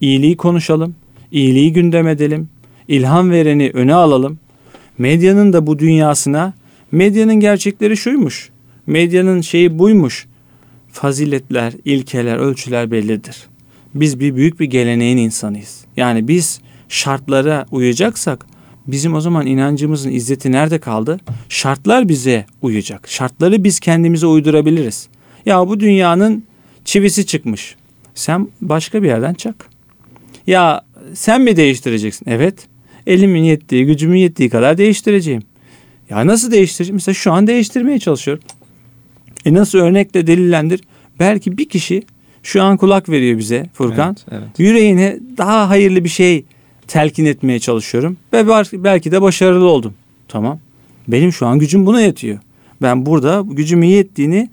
iyiliği konuşalım. iyiliği gündem edelim. ilham vereni öne alalım. Medyanın da bu dünyasına medyanın gerçekleri şuymuş. Medyanın şeyi buymuş. Faziletler, ilkeler, ölçüler bellidir. Biz bir büyük bir geleneğin insanıyız. Yani biz şartlara uyacaksak bizim o zaman inancımızın izzeti nerede kaldı? Şartlar bize uyacak. Şartları biz kendimize uydurabiliriz. Ya bu dünyanın çivisi çıkmış. Sen başka bir yerden çak. Ya sen mi değiştireceksin? Evet. Elimin yettiği, gücümün yettiği kadar değiştireceğim. Ya nasıl değiştireceğim? Mesela şu an değiştirmeye çalışıyorum. E nasıl örnekle delillendir? Belki bir kişi şu an kulak veriyor bize Furkan. Evet, evet. Yüreğine daha hayırlı bir şey telkin etmeye çalışıyorum. Ve belki de başarılı oldum. Tamam. Benim şu an gücüm buna yetiyor. Ben burada gücümün yettiğini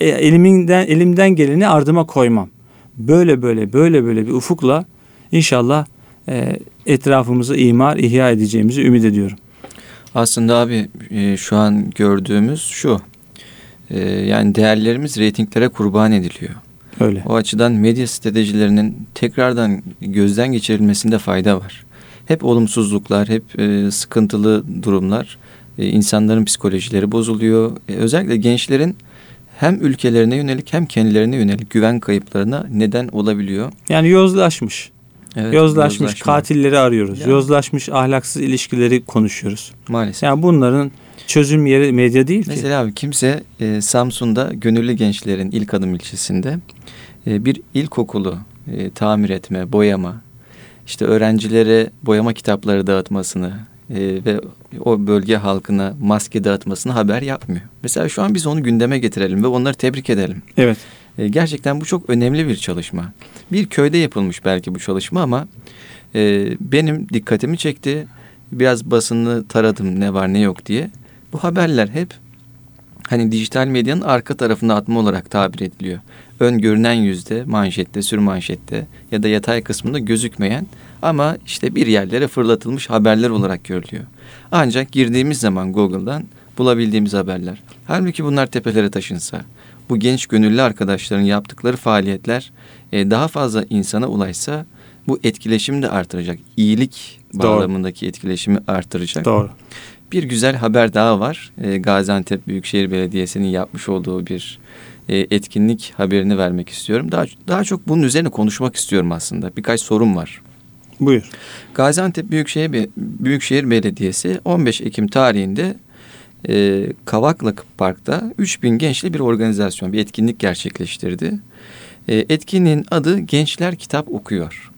e, elimden elimden geleni ardıma koymam. Böyle böyle böyle böyle bir ufukla inşallah etrafımızı imar, ihya edeceğimizi ümit ediyorum. Aslında abi e, şu an gördüğümüz şu. E, yani değerlerimiz reytinglere kurban ediliyor. Öyle. O açıdan medya stratejilerinin tekrardan gözden geçirilmesinde fayda var. Hep olumsuzluklar, hep e, sıkıntılı durumlar, e, insanların psikolojileri bozuluyor. E, özellikle gençlerin hem ülkelerine yönelik hem kendilerine yönelik güven kayıplarına neden olabiliyor. Yani yozlaşmış. Evet, yozlaşmış yozlaşma. katilleri arıyoruz. Yani. Yozlaşmış ahlaksız ilişkileri konuşuyoruz. Maalesef. Yani bunların çözüm yeri medya değil Mesela ki. Mesela abi kimse e, Samsun'da gönüllü gençlerin ilk adım ilçesinde e, bir ilkokulu e, tamir etme, boyama, işte öğrencilere boyama kitapları dağıtmasını e, ve o bölge halkına maske dağıtmasını haber yapmıyor. Mesela şu an biz onu gündeme getirelim ve onları tebrik edelim. Evet. E, gerçekten bu çok önemli bir çalışma. Bir köyde yapılmış belki bu çalışma ama e, benim dikkatimi çekti. Biraz basını taradım ne var ne yok diye. Bu haberler hep hani dijital medyanın arka tarafında atma olarak tabir ediliyor. Ön görünen yüzde, manşette, sür manşette ya da yatay kısmında gözükmeyen ama işte bir yerlere fırlatılmış haberler olarak görülüyor. Ancak girdiğimiz zaman Google'dan bulabildiğimiz haberler. Halbuki bunlar tepelere taşınsa, bu genç gönüllü arkadaşların yaptıkları faaliyetler e, daha fazla insana ulaşsa bu etkileşimi de artıracak. İyilik Doğru. bağlamındaki etkileşimi artıracak. Doğru. Bir güzel haber daha var. E, Gaziantep Büyükşehir Belediyesi'nin yapmış olduğu bir e, etkinlik haberini vermek istiyorum. Daha daha çok bunun üzerine konuşmak istiyorum aslında. Birkaç sorum var. Buyur. Gaziantep Büyükşehir, Büyükşehir Belediyesi 15 Ekim tarihinde e, Kavaklık Park'ta 3000 gençli bir organizasyon, bir etkinlik gerçekleştirdi. E, etkinliğin adı Gençler Kitap Okuyor.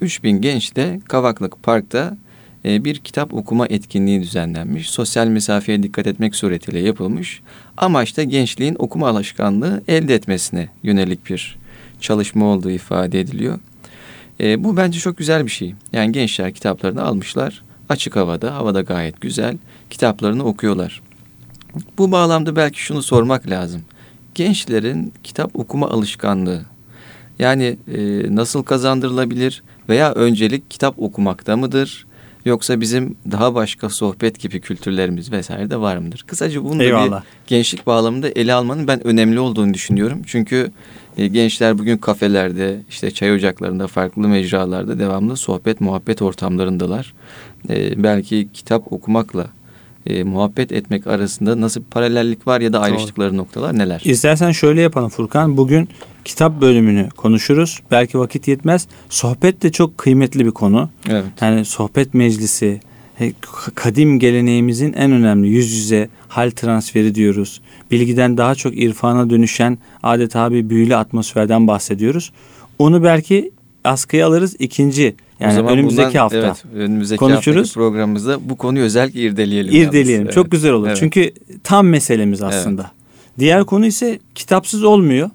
3000 genç de Kavaklık Park'ta e, bir kitap okuma etkinliği düzenlenmiş. Sosyal mesafeye dikkat etmek suretiyle yapılmış. Amaç da gençliğin okuma alışkanlığı elde etmesine yönelik bir çalışma olduğu ifade ediliyor. E, bu bence çok güzel bir şey. Yani gençler kitaplarını almışlar. Açık havada, havada gayet güzel. Kitaplarını okuyorlar. Bu bağlamda belki şunu sormak lazım. Gençlerin kitap okuma alışkanlığı yani e, nasıl kazandırılabilir veya öncelik kitap okumakta mıdır? Yoksa bizim daha başka sohbet gibi kültürlerimiz vesaire de var mıdır? Kısaca bunu da bir gençlik bağlamında ele almanın ben önemli olduğunu düşünüyorum. Çünkü e, gençler bugün kafelerde, işte çay ocaklarında, farklı mecralarda devamlı sohbet, muhabbet ortamlarındalar. E, belki kitap okumakla e, muhabbet etmek arasında nasıl bir paralellik var ya da ayrıştıkları Doğru. noktalar neler? İstersen şöyle yapalım Furkan. Bugün kitap bölümünü konuşuruz. Belki vakit yetmez. Sohbet de çok kıymetli bir konu. Evet. Yani sohbet meclisi, kadim geleneğimizin en önemli yüz yüze hal transferi diyoruz. Bilgiden daha çok irfana dönüşen adeta bir büyülü atmosferden bahsediyoruz. Onu belki askıya alırız ikinci yani o zaman önümüzdeki bundan, hafta evet, önümüzdeki konuşuruz. programımızda bu konuyu özellikle irdeleyelim. İrdeleyelim. Yalnız. Çok evet. güzel olur. Evet. Çünkü tam meselemiz aslında. Evet. Diğer konu ise kitapsız olmuyor.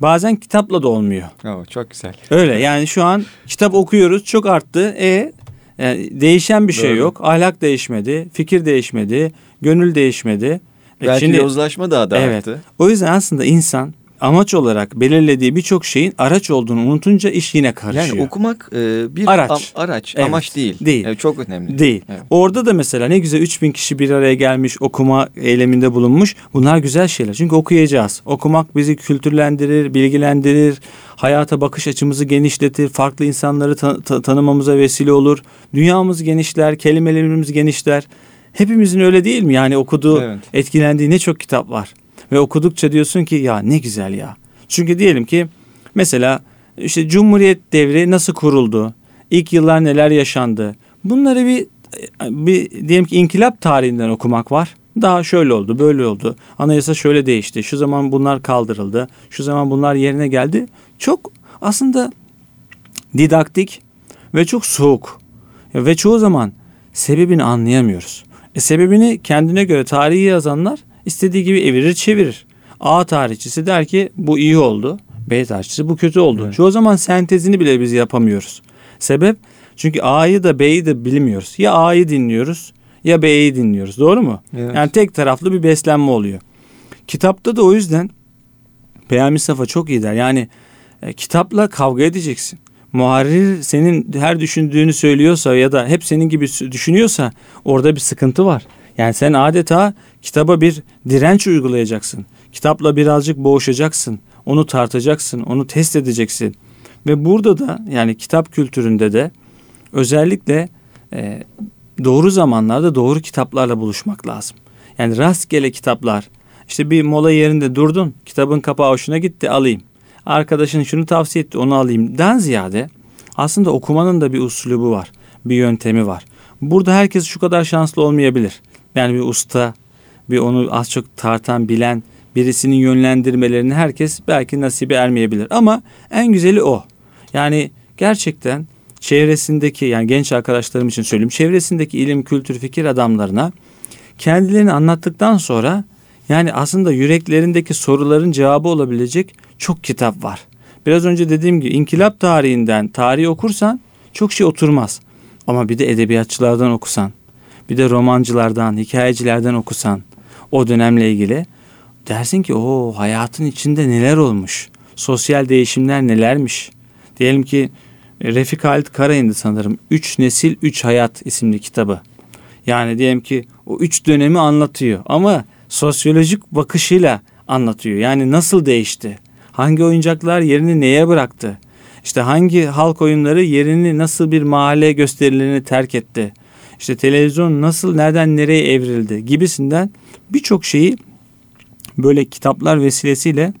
Bazen kitapla da olmuyor. Oo, çok güzel. Öyle yani şu an kitap okuyoruz çok arttı. E yani değişen bir şey Doğru. yok. Ahlak değişmedi, fikir değişmedi, gönül değişmedi. E, Belki Şimdi, yozlaşma daha da evet, arttı. O yüzden aslında insan amaç olarak belirlediği birçok şeyin araç olduğunu unutunca iş yine karışıyor. Yani okumak e, bir araç, am, araç evet. amaç değil. Değil. Yani çok önemli. Değil. Evet. Orada da mesela ne güzel 3000 kişi bir araya gelmiş okuma eyleminde bulunmuş. Bunlar güzel şeyler. Çünkü okuyacağız. Okumak bizi kültürlendirir, bilgilendirir, hayata bakış açımızı genişletir, farklı insanları ta- ta- tanımamıza vesile olur. Dünyamız genişler, kelimelerimiz genişler. Hepimizin öyle değil mi? Yani okuduğu, evet. etkilendiği ne çok kitap var. Ve okudukça diyorsun ki ya ne güzel ya. Çünkü diyelim ki mesela işte Cumhuriyet devri nasıl kuruldu? İlk yıllar neler yaşandı? Bunları bir bir diyelim ki inkılap tarihinden okumak var. Daha şöyle oldu, böyle oldu. Anayasa şöyle değişti. Şu zaman bunlar kaldırıldı. Şu zaman bunlar yerine geldi. Çok aslında didaktik ve çok soğuk. Ve çoğu zaman sebebini anlayamıyoruz. E sebebini kendine göre tarihi yazanlar istediği gibi evirir çevirir. A tarihçisi der ki bu iyi oldu. B tarihçisi bu kötü oldu. Evet. Çoğu zaman sentezini bile biz yapamıyoruz. Sebep çünkü A'yı da B'yi de bilmiyoruz. Ya A'yı dinliyoruz ya B'yi dinliyoruz. Doğru mu? Evet. Yani tek taraflı bir beslenme oluyor. Kitapta da o yüzden Peyami Safa çok iyi der. Yani e, kitapla kavga edeceksin. Muharrir senin her düşündüğünü söylüyorsa ya da hep senin gibi düşünüyorsa orada bir sıkıntı var. Yani sen adeta kitaba bir direnç uygulayacaksın. Kitapla birazcık boğuşacaksın. Onu tartacaksın, onu test edeceksin. Ve burada da yani kitap kültüründe de özellikle e, doğru zamanlarda doğru kitaplarla buluşmak lazım. Yani rastgele kitaplar. İşte bir mola yerinde durdun, kitabın kapağı hoşuna gitti alayım. Arkadaşın şunu tavsiye etti onu alayım. Den ziyade aslında okumanın da bir usulü var. Bir yöntemi var. Burada herkes şu kadar şanslı olmayabilir. Yani bir usta, bir onu az çok tartan, bilen birisinin yönlendirmelerini herkes belki nasibi ermeyebilir. Ama en güzeli o. Yani gerçekten çevresindeki yani genç arkadaşlarım için söyleyeyim. Çevresindeki ilim, kültür, fikir adamlarına kendilerini anlattıktan sonra yani aslında yüreklerindeki soruların cevabı olabilecek çok kitap var. Biraz önce dediğim gibi inkılap tarihinden tarihi okursan çok şey oturmaz. Ama bir de edebiyatçılardan okusan, bir de romancılardan, hikayecilerden okusan o dönemle ilgili dersin ki o hayatın içinde neler olmuş. Sosyal değişimler nelermiş. Diyelim ki e, Refik Halit Karayındı sanırım. Üç Nesil Üç Hayat isimli kitabı. Yani diyelim ki o üç dönemi anlatıyor ama sosyolojik bakışıyla anlatıyor. Yani nasıl değişti? Hangi oyuncaklar yerini neye bıraktı? İşte hangi halk oyunları yerini nasıl bir mahalle gösterilerini terk etti? İşte televizyon nasıl nereden nereye evrildi gibisinden birçok şeyi böyle kitaplar vesilesiyle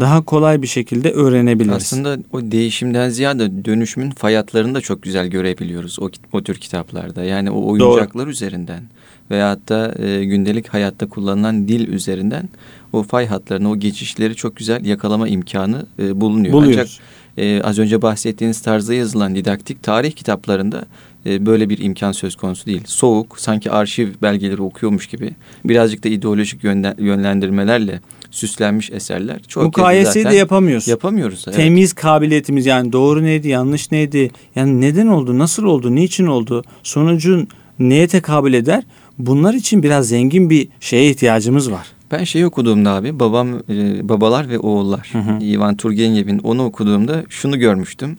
daha kolay bir şekilde öğrenebiliriz. Aslında o değişimden ziyade dönüşümün fayatlarını da çok güzel görebiliyoruz o, o tür kitaplarda. Yani o oyuncaklar Doğru. üzerinden veyahut da e, gündelik hayatta kullanılan dil üzerinden o fay hatlarını, o geçişleri çok güzel yakalama imkanı e, bulunuyor. Buluyoruz. Ancak e, az önce bahsettiğiniz tarzda yazılan didaktik tarih kitaplarında e, böyle bir imkan söz konusu değil. Soğuk, sanki arşiv belgeleri okuyormuş gibi birazcık da ideolojik yönlendirmelerle süslenmiş eserler. Çok Mukayeseyi de yapamıyoruz. Yapamıyoruz. Evet. Temiz kabiliyetimiz yani doğru neydi, yanlış neydi? Yani neden oldu, nasıl oldu, niçin oldu? Sonucun neye tekabül eder? Bunlar için biraz zengin bir şeye ihtiyacımız var. Ben şey okuduğumda abi babam e, babalar ve oğullar hı hı. Ivan Turgenev'in onu okuduğumda şunu görmüştüm.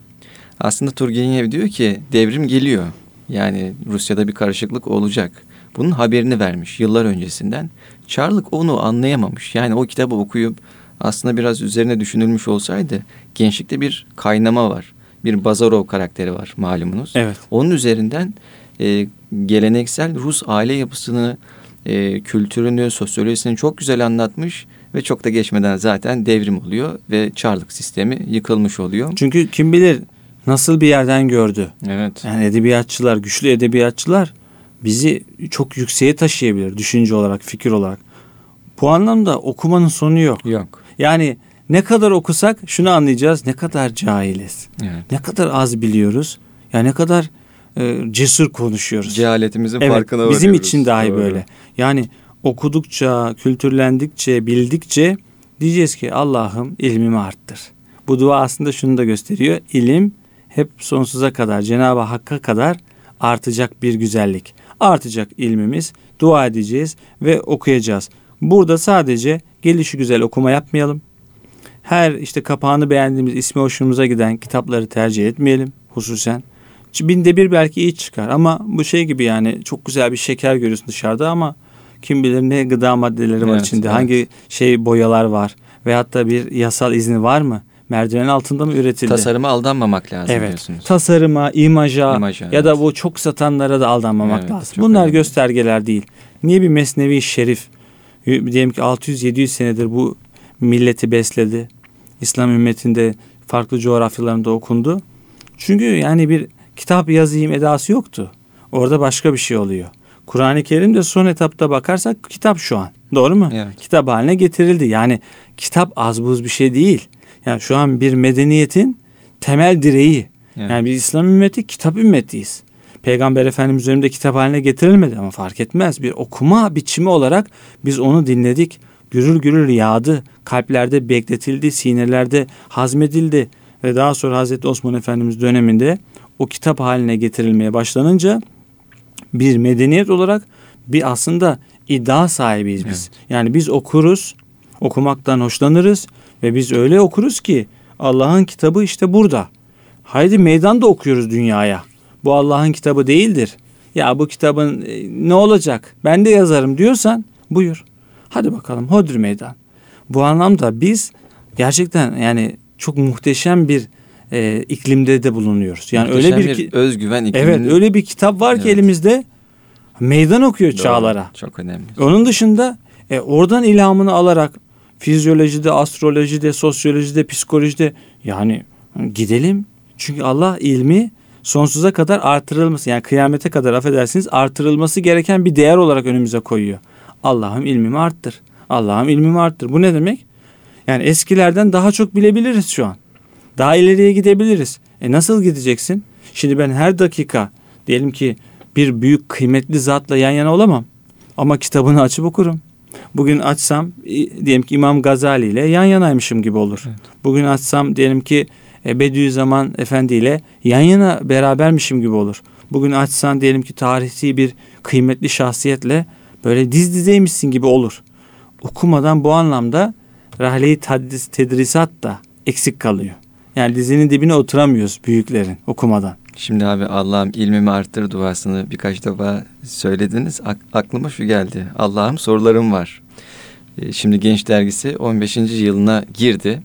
Aslında Turgenev diyor ki devrim geliyor. Yani Rusya'da bir karışıklık olacak. Bunun haberini vermiş yıllar öncesinden. Çarlık onu anlayamamış. Yani o kitabı okuyup aslında biraz üzerine düşünülmüş olsaydı gençlikte bir kaynama var. Bir Bazarov karakteri var malumunuz. Evet. Onun üzerinden e, geleneksel Rus aile yapısını, e, kültürünü, sosyolojisini çok güzel anlatmış ve çok da geçmeden zaten devrim oluyor ve Çarlık sistemi yıkılmış oluyor. Çünkü kim bilir nasıl bir yerden gördü. Evet. Yani edebiyatçılar, güçlü edebiyatçılar bizi çok yükseğe taşıyabilir düşünce olarak, fikir olarak. Bu anlamda okumanın sonu yok. Yok. Yani ne kadar okusak şunu anlayacağız. Ne kadar cahiliz. Evet. Ne kadar az biliyoruz. Ya ne kadar e, cesur konuşuyoruz. Cehaletimizin evet, farkına varıyoruz. Bizim için dahi Doğru. böyle. Yani okudukça, kültürlendikçe, bildikçe diyeceğiz ki Allah'ım ilmimi arttır. Bu dua aslında şunu da gösteriyor. İlim hep sonsuza kadar Cenab-ı Hakk'a kadar artacak bir güzellik. Artacak ilmimiz, dua edeceğiz ve okuyacağız. Burada sadece gelişi güzel okuma yapmayalım. Her işte kapağını beğendiğimiz, ismi hoşumuza giden kitapları tercih etmeyelim hususen. Binde bir belki iyi çıkar ama bu şey gibi yani çok güzel bir şeker görüyorsun dışarıda ama kim bilir ne gıda maddeleri var evet, içinde, evet. hangi şey boyalar var ve hatta bir yasal izni var mı? Merdiven altında mı üretildi? Tasarıma aldanmamak lazım evet. diyorsunuz. Tasatıma, imaja, imaja ya evet. da bu çok satanlara da aldanmamak evet, lazım. Bunlar önemli. göstergeler değil. Niye bir mesnevi şerif diyelim ki 600-700 senedir bu milleti besledi. İslam ümmetinde farklı coğrafyalarında okundu. Çünkü yani bir kitap yazayım edası yoktu. Orada başka bir şey oluyor. Kur'an-ı Kerim de son etapta bakarsak kitap şu an. Doğru mu? Evet. Kitap haline getirildi. Yani kitap az buz bir şey değil. Yani şu an bir medeniyetin temel direği. Evet. Yani biz İslam ümmeti kitap ümmetiyiz. Peygamber Efendimiz önünde kitap haline getirilmedi ama fark etmez. Bir okuma biçimi olarak biz onu dinledik. Gürül gürül yağdı. Kalplerde bekletildi, sinirlerde hazmedildi. Ve daha sonra Hazreti Osman Efendimiz döneminde o kitap haline getirilmeye başlanınca bir medeniyet olarak bir aslında iddia sahibiyiz biz. Evet. Yani biz okuruz, okumaktan hoşlanırız ve biz öyle okuruz ki Allah'ın kitabı işte burada. Haydi meydanda okuyoruz dünyaya. Bu Allah'ın kitabı değildir. Ya bu kitabın e, ne olacak? Ben de yazarım diyorsan buyur. Hadi bakalım hodri meydan. Bu anlamda biz gerçekten yani çok muhteşem bir e, iklimde de bulunuyoruz. Yani muhteşem öyle bir, bir özgüven ikliminde. Evet, öyle bir kitap var evet. ki elimizde meydan okuyor Doğru, çağlara. Çok önemli. Onun dışında e, oradan ilhamını alarak fizyolojide, astrolojide, sosyolojide, psikolojide yani gidelim. Çünkü Allah ilmi sonsuza kadar artırılması yani kıyamete kadar affedersiniz artırılması gereken bir değer olarak önümüze koyuyor. Allah'ım ilmimi arttır. Allah'ım ilmimi arttır. Bu ne demek? Yani eskilerden daha çok bilebiliriz şu an. Daha ileriye gidebiliriz. E nasıl gideceksin? Şimdi ben her dakika diyelim ki bir büyük kıymetli zatla yan yana olamam. Ama kitabını açıp okurum. Bugün açsam diyelim ki İmam Gazali ile yan yanaymışım gibi olur. Evet. Bugün açsam diyelim ki e, Bediüzzaman Efendi ile yan yana berabermişim gibi olur. Bugün açsan diyelim ki tarihi bir kıymetli şahsiyetle böyle diz dizeymişsin gibi olur. Okumadan bu anlamda rahle-i tedrisat da eksik kalıyor. Yani dizinin dibine oturamıyoruz büyüklerin okumadan. Şimdi abi Allah'ım ilmimi arttır duasını birkaç defa söylediniz. aklıma şu geldi. Allah'ım sorularım var. Ee, şimdi Genç Dergisi 15. yılına girdi.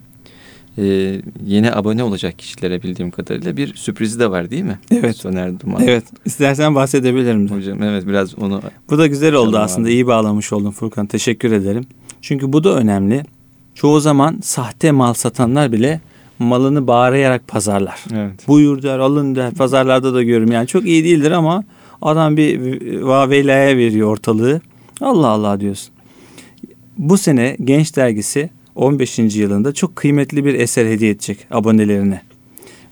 Ee, yeni abone olacak kişilere bildiğim kadarıyla bir sürprizi de var değil mi? Evet. Soner Duman. Evet. İstersen bahsedebilirim. De. Hocam evet biraz onu... Bu da güzel oldu aslında. Abi. İyi bağlamış oldun Furkan. Teşekkür ederim. Çünkü bu da önemli. Çoğu zaman sahte mal satanlar bile malını bağırayarak pazarlar. Evet. Buyur der, alın der. Pazarlarda da görürüm. Yani çok iyi değildir ama adam bir vavelaya veriyor ortalığı. Allah Allah diyorsun. Bu sene Genç Dergisi 15. yılında çok kıymetli bir eser hediye edecek abonelerine.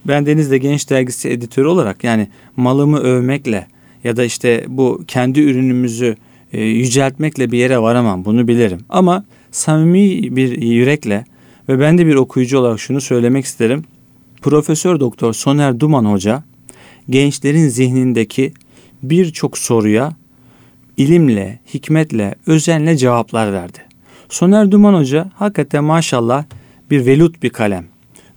ben Deniz'de Genç Dergisi editörü olarak yani malımı övmekle ya da işte bu kendi ürünümüzü e, yüceltmekle bir yere varamam bunu bilirim. Ama samimi bir yürekle ve ben de bir okuyucu olarak şunu söylemek isterim. Profesör Doktor Soner Duman Hoca gençlerin zihnindeki birçok soruya ilimle, hikmetle, özenle cevaplar verdi. Soner Duman Hoca hakikaten maşallah bir velut bir kalem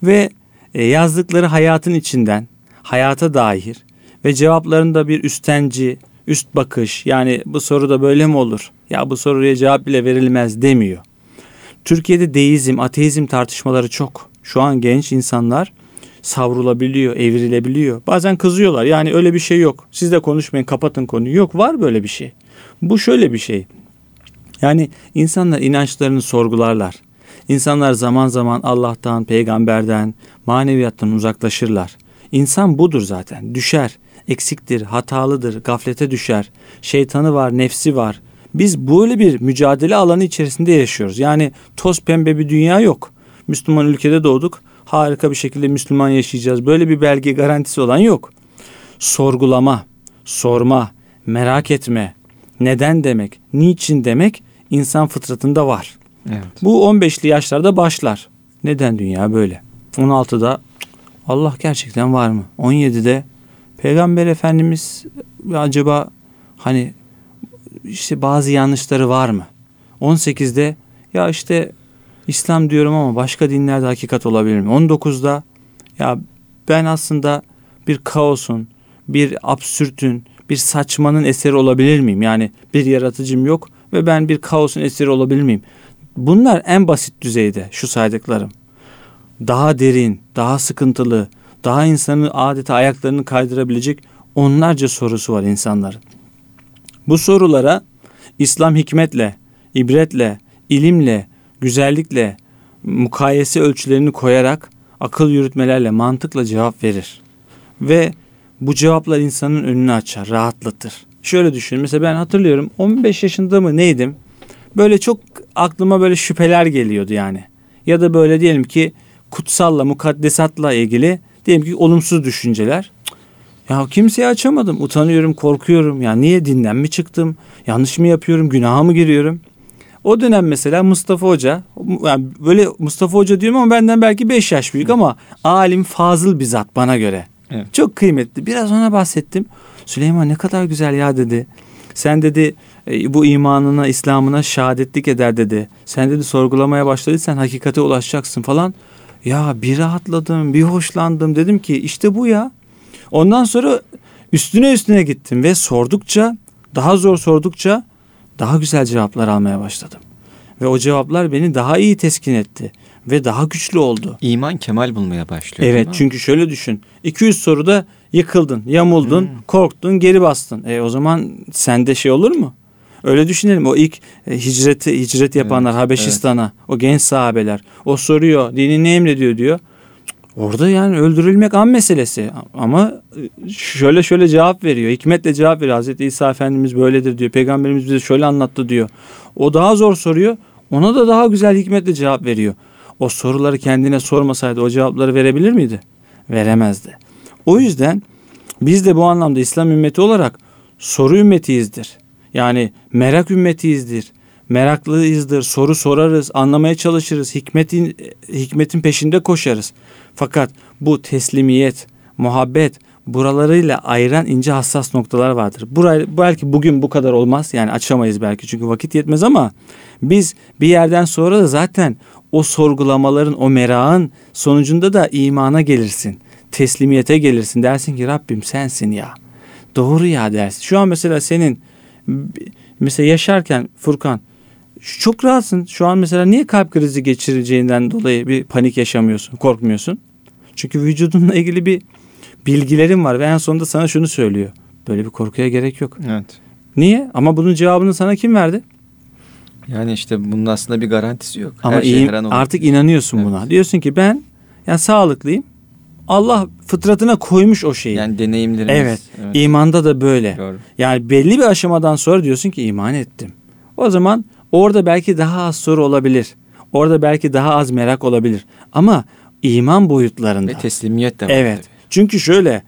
ve e, yazdıkları hayatın içinden hayata dair ve cevaplarında bir üstenci, üst bakış yani bu soru da böyle mi olur? Ya bu soruya cevap bile verilmez demiyor. Türkiye'de deizm, ateizm tartışmaları çok. Şu an genç insanlar savrulabiliyor, evrilebiliyor. Bazen kızıyorlar. Yani öyle bir şey yok. Siz de konuşmayın, kapatın konuyu. Yok, var böyle bir şey. Bu şöyle bir şey. Yani insanlar inançlarını sorgularlar. İnsanlar zaman zaman Allah'tan, peygamberden, maneviyattan uzaklaşırlar. İnsan budur zaten. Düşer, eksiktir, hatalıdır, gaflete düşer. Şeytanı var, nefsi var. Biz böyle bir mücadele alanı içerisinde yaşıyoruz. Yani toz pembe bir dünya yok. Müslüman ülkede doğduk. Harika bir şekilde Müslüman yaşayacağız. Böyle bir belge garantisi olan yok. Sorgulama, sorma, merak etme, neden demek, niçin demek insan fıtratında var. Evet. Bu 15'li yaşlarda başlar. Neden dünya böyle? 16'da Allah gerçekten var mı? 17'de Peygamber Efendimiz acaba hani işte bazı yanlışları var mı? 18'de ya işte İslam diyorum ama başka dinlerde hakikat olabilir mi? 19'da ya ben aslında bir kaosun, bir absürtün, bir saçmanın eseri olabilir miyim? Yani bir yaratıcım yok ve ben bir kaosun eseri olabilir miyim? Bunlar en basit düzeyde şu saydıklarım. Daha derin, daha sıkıntılı, daha insanın adeta ayaklarını kaydırabilecek onlarca sorusu var insanların. Bu sorulara İslam hikmetle, ibretle, ilimle, güzellikle, mukayese ölçülerini koyarak akıl yürütmelerle, mantıkla cevap verir. Ve bu cevaplar insanın önünü açar, rahatlatır. Şöyle düşün. Mesela ben hatırlıyorum 15 yaşında mı neydim? Böyle çok aklıma böyle şüpheler geliyordu yani. Ya da böyle diyelim ki kutsalla, mukaddesatla ilgili diyelim ki olumsuz düşünceler. Ya kimseye açamadım. Utanıyorum, korkuyorum. Ya niye dinden mi çıktım? Yanlış mı yapıyorum? Günaha mı giriyorum? O dönem mesela Mustafa Hoca, yani böyle Mustafa Hoca diyorum ama benden belki 5 yaş büyük ama alim fazıl bir zat bana göre. Evet. Çok kıymetli. Biraz ona bahsettim. Süleyman ne kadar güzel ya dedi. Sen dedi e, bu imanına, İslam'ına şehadetlik eder dedi. Sen dedi sorgulamaya başladıysan hakikate ulaşacaksın falan. Ya bir rahatladım, bir hoşlandım. Dedim ki işte bu ya. Ondan sonra üstüne üstüne gittim ve sordukça, daha zor sordukça daha güzel cevaplar almaya başladım. Ve o cevaplar beni daha iyi teskin etti ve daha güçlü oldu. İman kemal bulmaya başlıyor. Evet çünkü şöyle düşün. 200 soruda yıkıldın, yamuldun, hmm. korktun, geri bastın. E o zaman sende şey olur mu? Öyle düşünelim. O ilk e, hicreti hicret yapanlar evet, Habeşistan'a, evet. o genç sahabeler. O soruyor, dini ne emrediyor diyor. Orada yani öldürülmek an meselesi. Ama e, şöyle şöyle cevap veriyor. Hikmetle cevap veriyor. Hazreti İsa Efendimiz böyledir diyor. Peygamberimiz bize şöyle anlattı diyor. O daha zor soruyor. Ona da daha güzel hikmetle cevap veriyor. O soruları kendine sormasaydı o cevapları verebilir miydi? Veremezdi. O yüzden biz de bu anlamda İslam ümmeti olarak soru ümmetiyizdir. Yani merak ümmetiyizdir. Meraklıyızdır. Soru sorarız, anlamaya çalışırız. Hikmetin hikmetin peşinde koşarız. Fakat bu teslimiyet, muhabbet buralarıyla ayıran ince hassas noktalar vardır. Burayı belki bugün bu kadar olmaz. Yani açamayız belki çünkü vakit yetmez ama biz bir yerden sonra da zaten o sorgulamaların, o merakın sonucunda da imana gelirsin. Teslimiyete gelirsin. Dersin ki Rabbim sensin ya. Doğru ya dersin. Şu an mesela senin mesela yaşarken Furkan çok rahatsın. Şu an mesela niye kalp krizi geçireceğinden dolayı bir panik yaşamıyorsun, korkmuyorsun? Çünkü vücudunla ilgili bir bilgilerin var ve en sonunda sana şunu söylüyor. Böyle bir korkuya gerek yok. Evet. Niye? Ama bunun cevabını sana kim verdi? Yani işte bunun aslında bir garantisi yok. Ama Her şey iyi, artık inanıyorsun evet. buna. Diyorsun ki ben ya sağlıklıyım. Allah fıtratına koymuş o şeyi. Yani deneyimlerimiz. Evet. evet. İmanda da böyle. Doğru. Yani belli bir aşamadan sonra diyorsun ki iman ettim. O zaman orada belki daha az soru olabilir. Orada belki daha az merak olabilir. Ama iman boyutlarında. Ve teslimiyet de var. Evet. tabii. Çünkü şöyle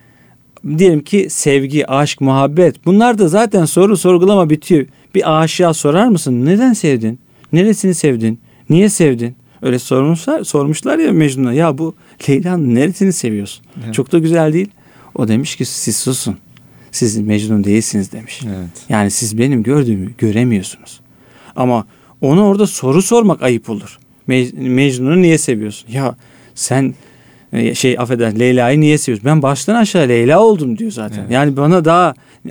diyelim ki sevgi, aşk, muhabbet bunlar da zaten soru sorgulama bitiyor. Bir aşığa sorar mısın? Neden sevdin? Neresini sevdin? Niye sevdin? Öyle sormuşlar, sormuşlar ya Mecnun'a. Ya bu Leyla'nın neresini seviyorsun? Evet. Çok da güzel değil. O demiş ki siz susun. Siz Mecnun değilsiniz demiş. Evet. Yani siz benim gördüğümü göremiyorsunuz. Ama ona orada soru sormak ayıp olur. Me- Mecnun'u niye seviyorsun? Ya sen e, şey affeder Leyla'yı niye seviyorsun? Ben baştan aşağı Leyla oldum diyor zaten. Evet. Yani bana daha e,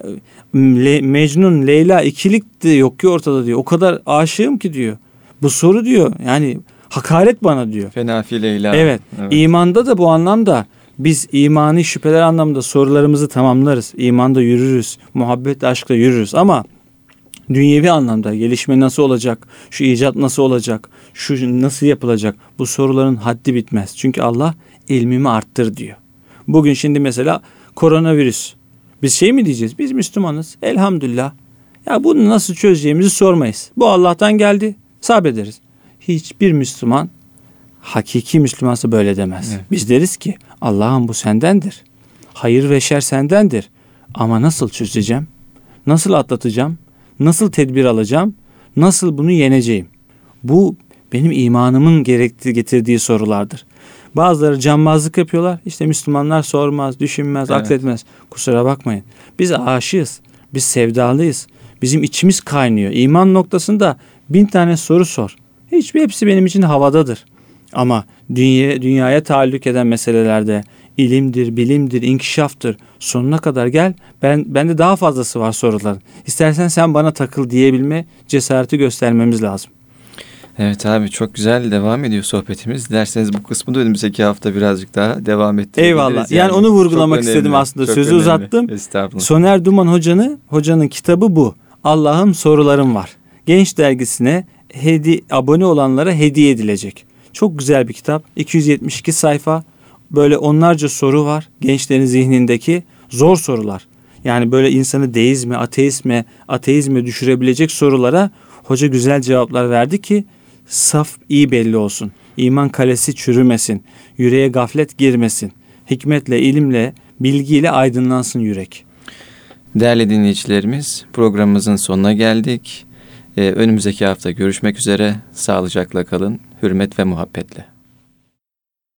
Le- Mecnun Leyla ikilik de yok ki ortada diyor. O kadar aşığım ki diyor. Bu soru diyor. Yani hakaret bana diyor. Fenafi Leyla. Evet. İmanda da bu anlamda biz imani şüpheler anlamında sorularımızı tamamlarız. İmanda yürürüz. Muhabbet aşkla yürürüz ama dünyevi anlamda gelişme nasıl olacak? Şu icat nasıl olacak? Şu nasıl yapılacak? Bu soruların haddi bitmez. Çünkü Allah ilmimi arttır diyor. Bugün şimdi mesela koronavirüs. Biz şey mi diyeceğiz? Biz Müslümanız. Elhamdülillah. Ya bunu nasıl çözeceğimizi sormayız. Bu Allah'tan geldi. Sabrederiz. Hiçbir Müslüman hakiki Müslümansa böyle demez. Evet. Biz deriz ki Allah'ım bu sendendir. Hayır ve şer sendendir. Ama nasıl çözeceğim? Nasıl atlatacağım? Nasıl tedbir alacağım? Nasıl bunu yeneceğim? Bu benim imanımın gerektiği getirdiği sorulardır. Bazıları cambazlık yapıyorlar. İşte Müslümanlar sormaz, düşünmez, Evet. akletmez. Kusura bakmayın. Biz aşığız. Biz sevdalıyız. Bizim içimiz kaynıyor. İman noktasında bin tane soru sor. Hiçbir hepsi benim için havadadır. Ama dünya, dünyaya taalluk eden meselelerde ilimdir, bilimdir, inkişaftır. Sonuna kadar gel. Ben bende daha fazlası var soruların. İstersen sen bana takıl diyebilme cesareti göstermemiz lazım. Evet abi çok güzel devam ediyor sohbetimiz. Dilerseniz bu kısmı da önümüzdeki hafta birazcık daha devam ettirebiliriz. Eyvallah. Yani onu vurgulamak istedim aslında. çok Sözü önemli. uzattım. Estağfurullah. Soner Duman hocanı, hocanın kitabı bu. Allah'ım sorularım var. Genç dergisine hedi, abone olanlara hediye edilecek. Çok güzel bir kitap. 272 sayfa. Böyle onlarca soru var. Gençlerin zihnindeki zor sorular. Yani böyle insanı deizme, ateizme, ateizme düşürebilecek sorulara hoca güzel cevaplar verdi ki saf iyi belli olsun. İman kalesi çürümesin. Yüreğe gaflet girmesin. Hikmetle, ilimle, bilgiyle aydınlansın yürek. Değerli dinleyicilerimiz programımızın sonuna geldik. Ee, önümüzdeki hafta görüşmek üzere. Sağlıcakla kalın. Hürmet ve muhabbetle.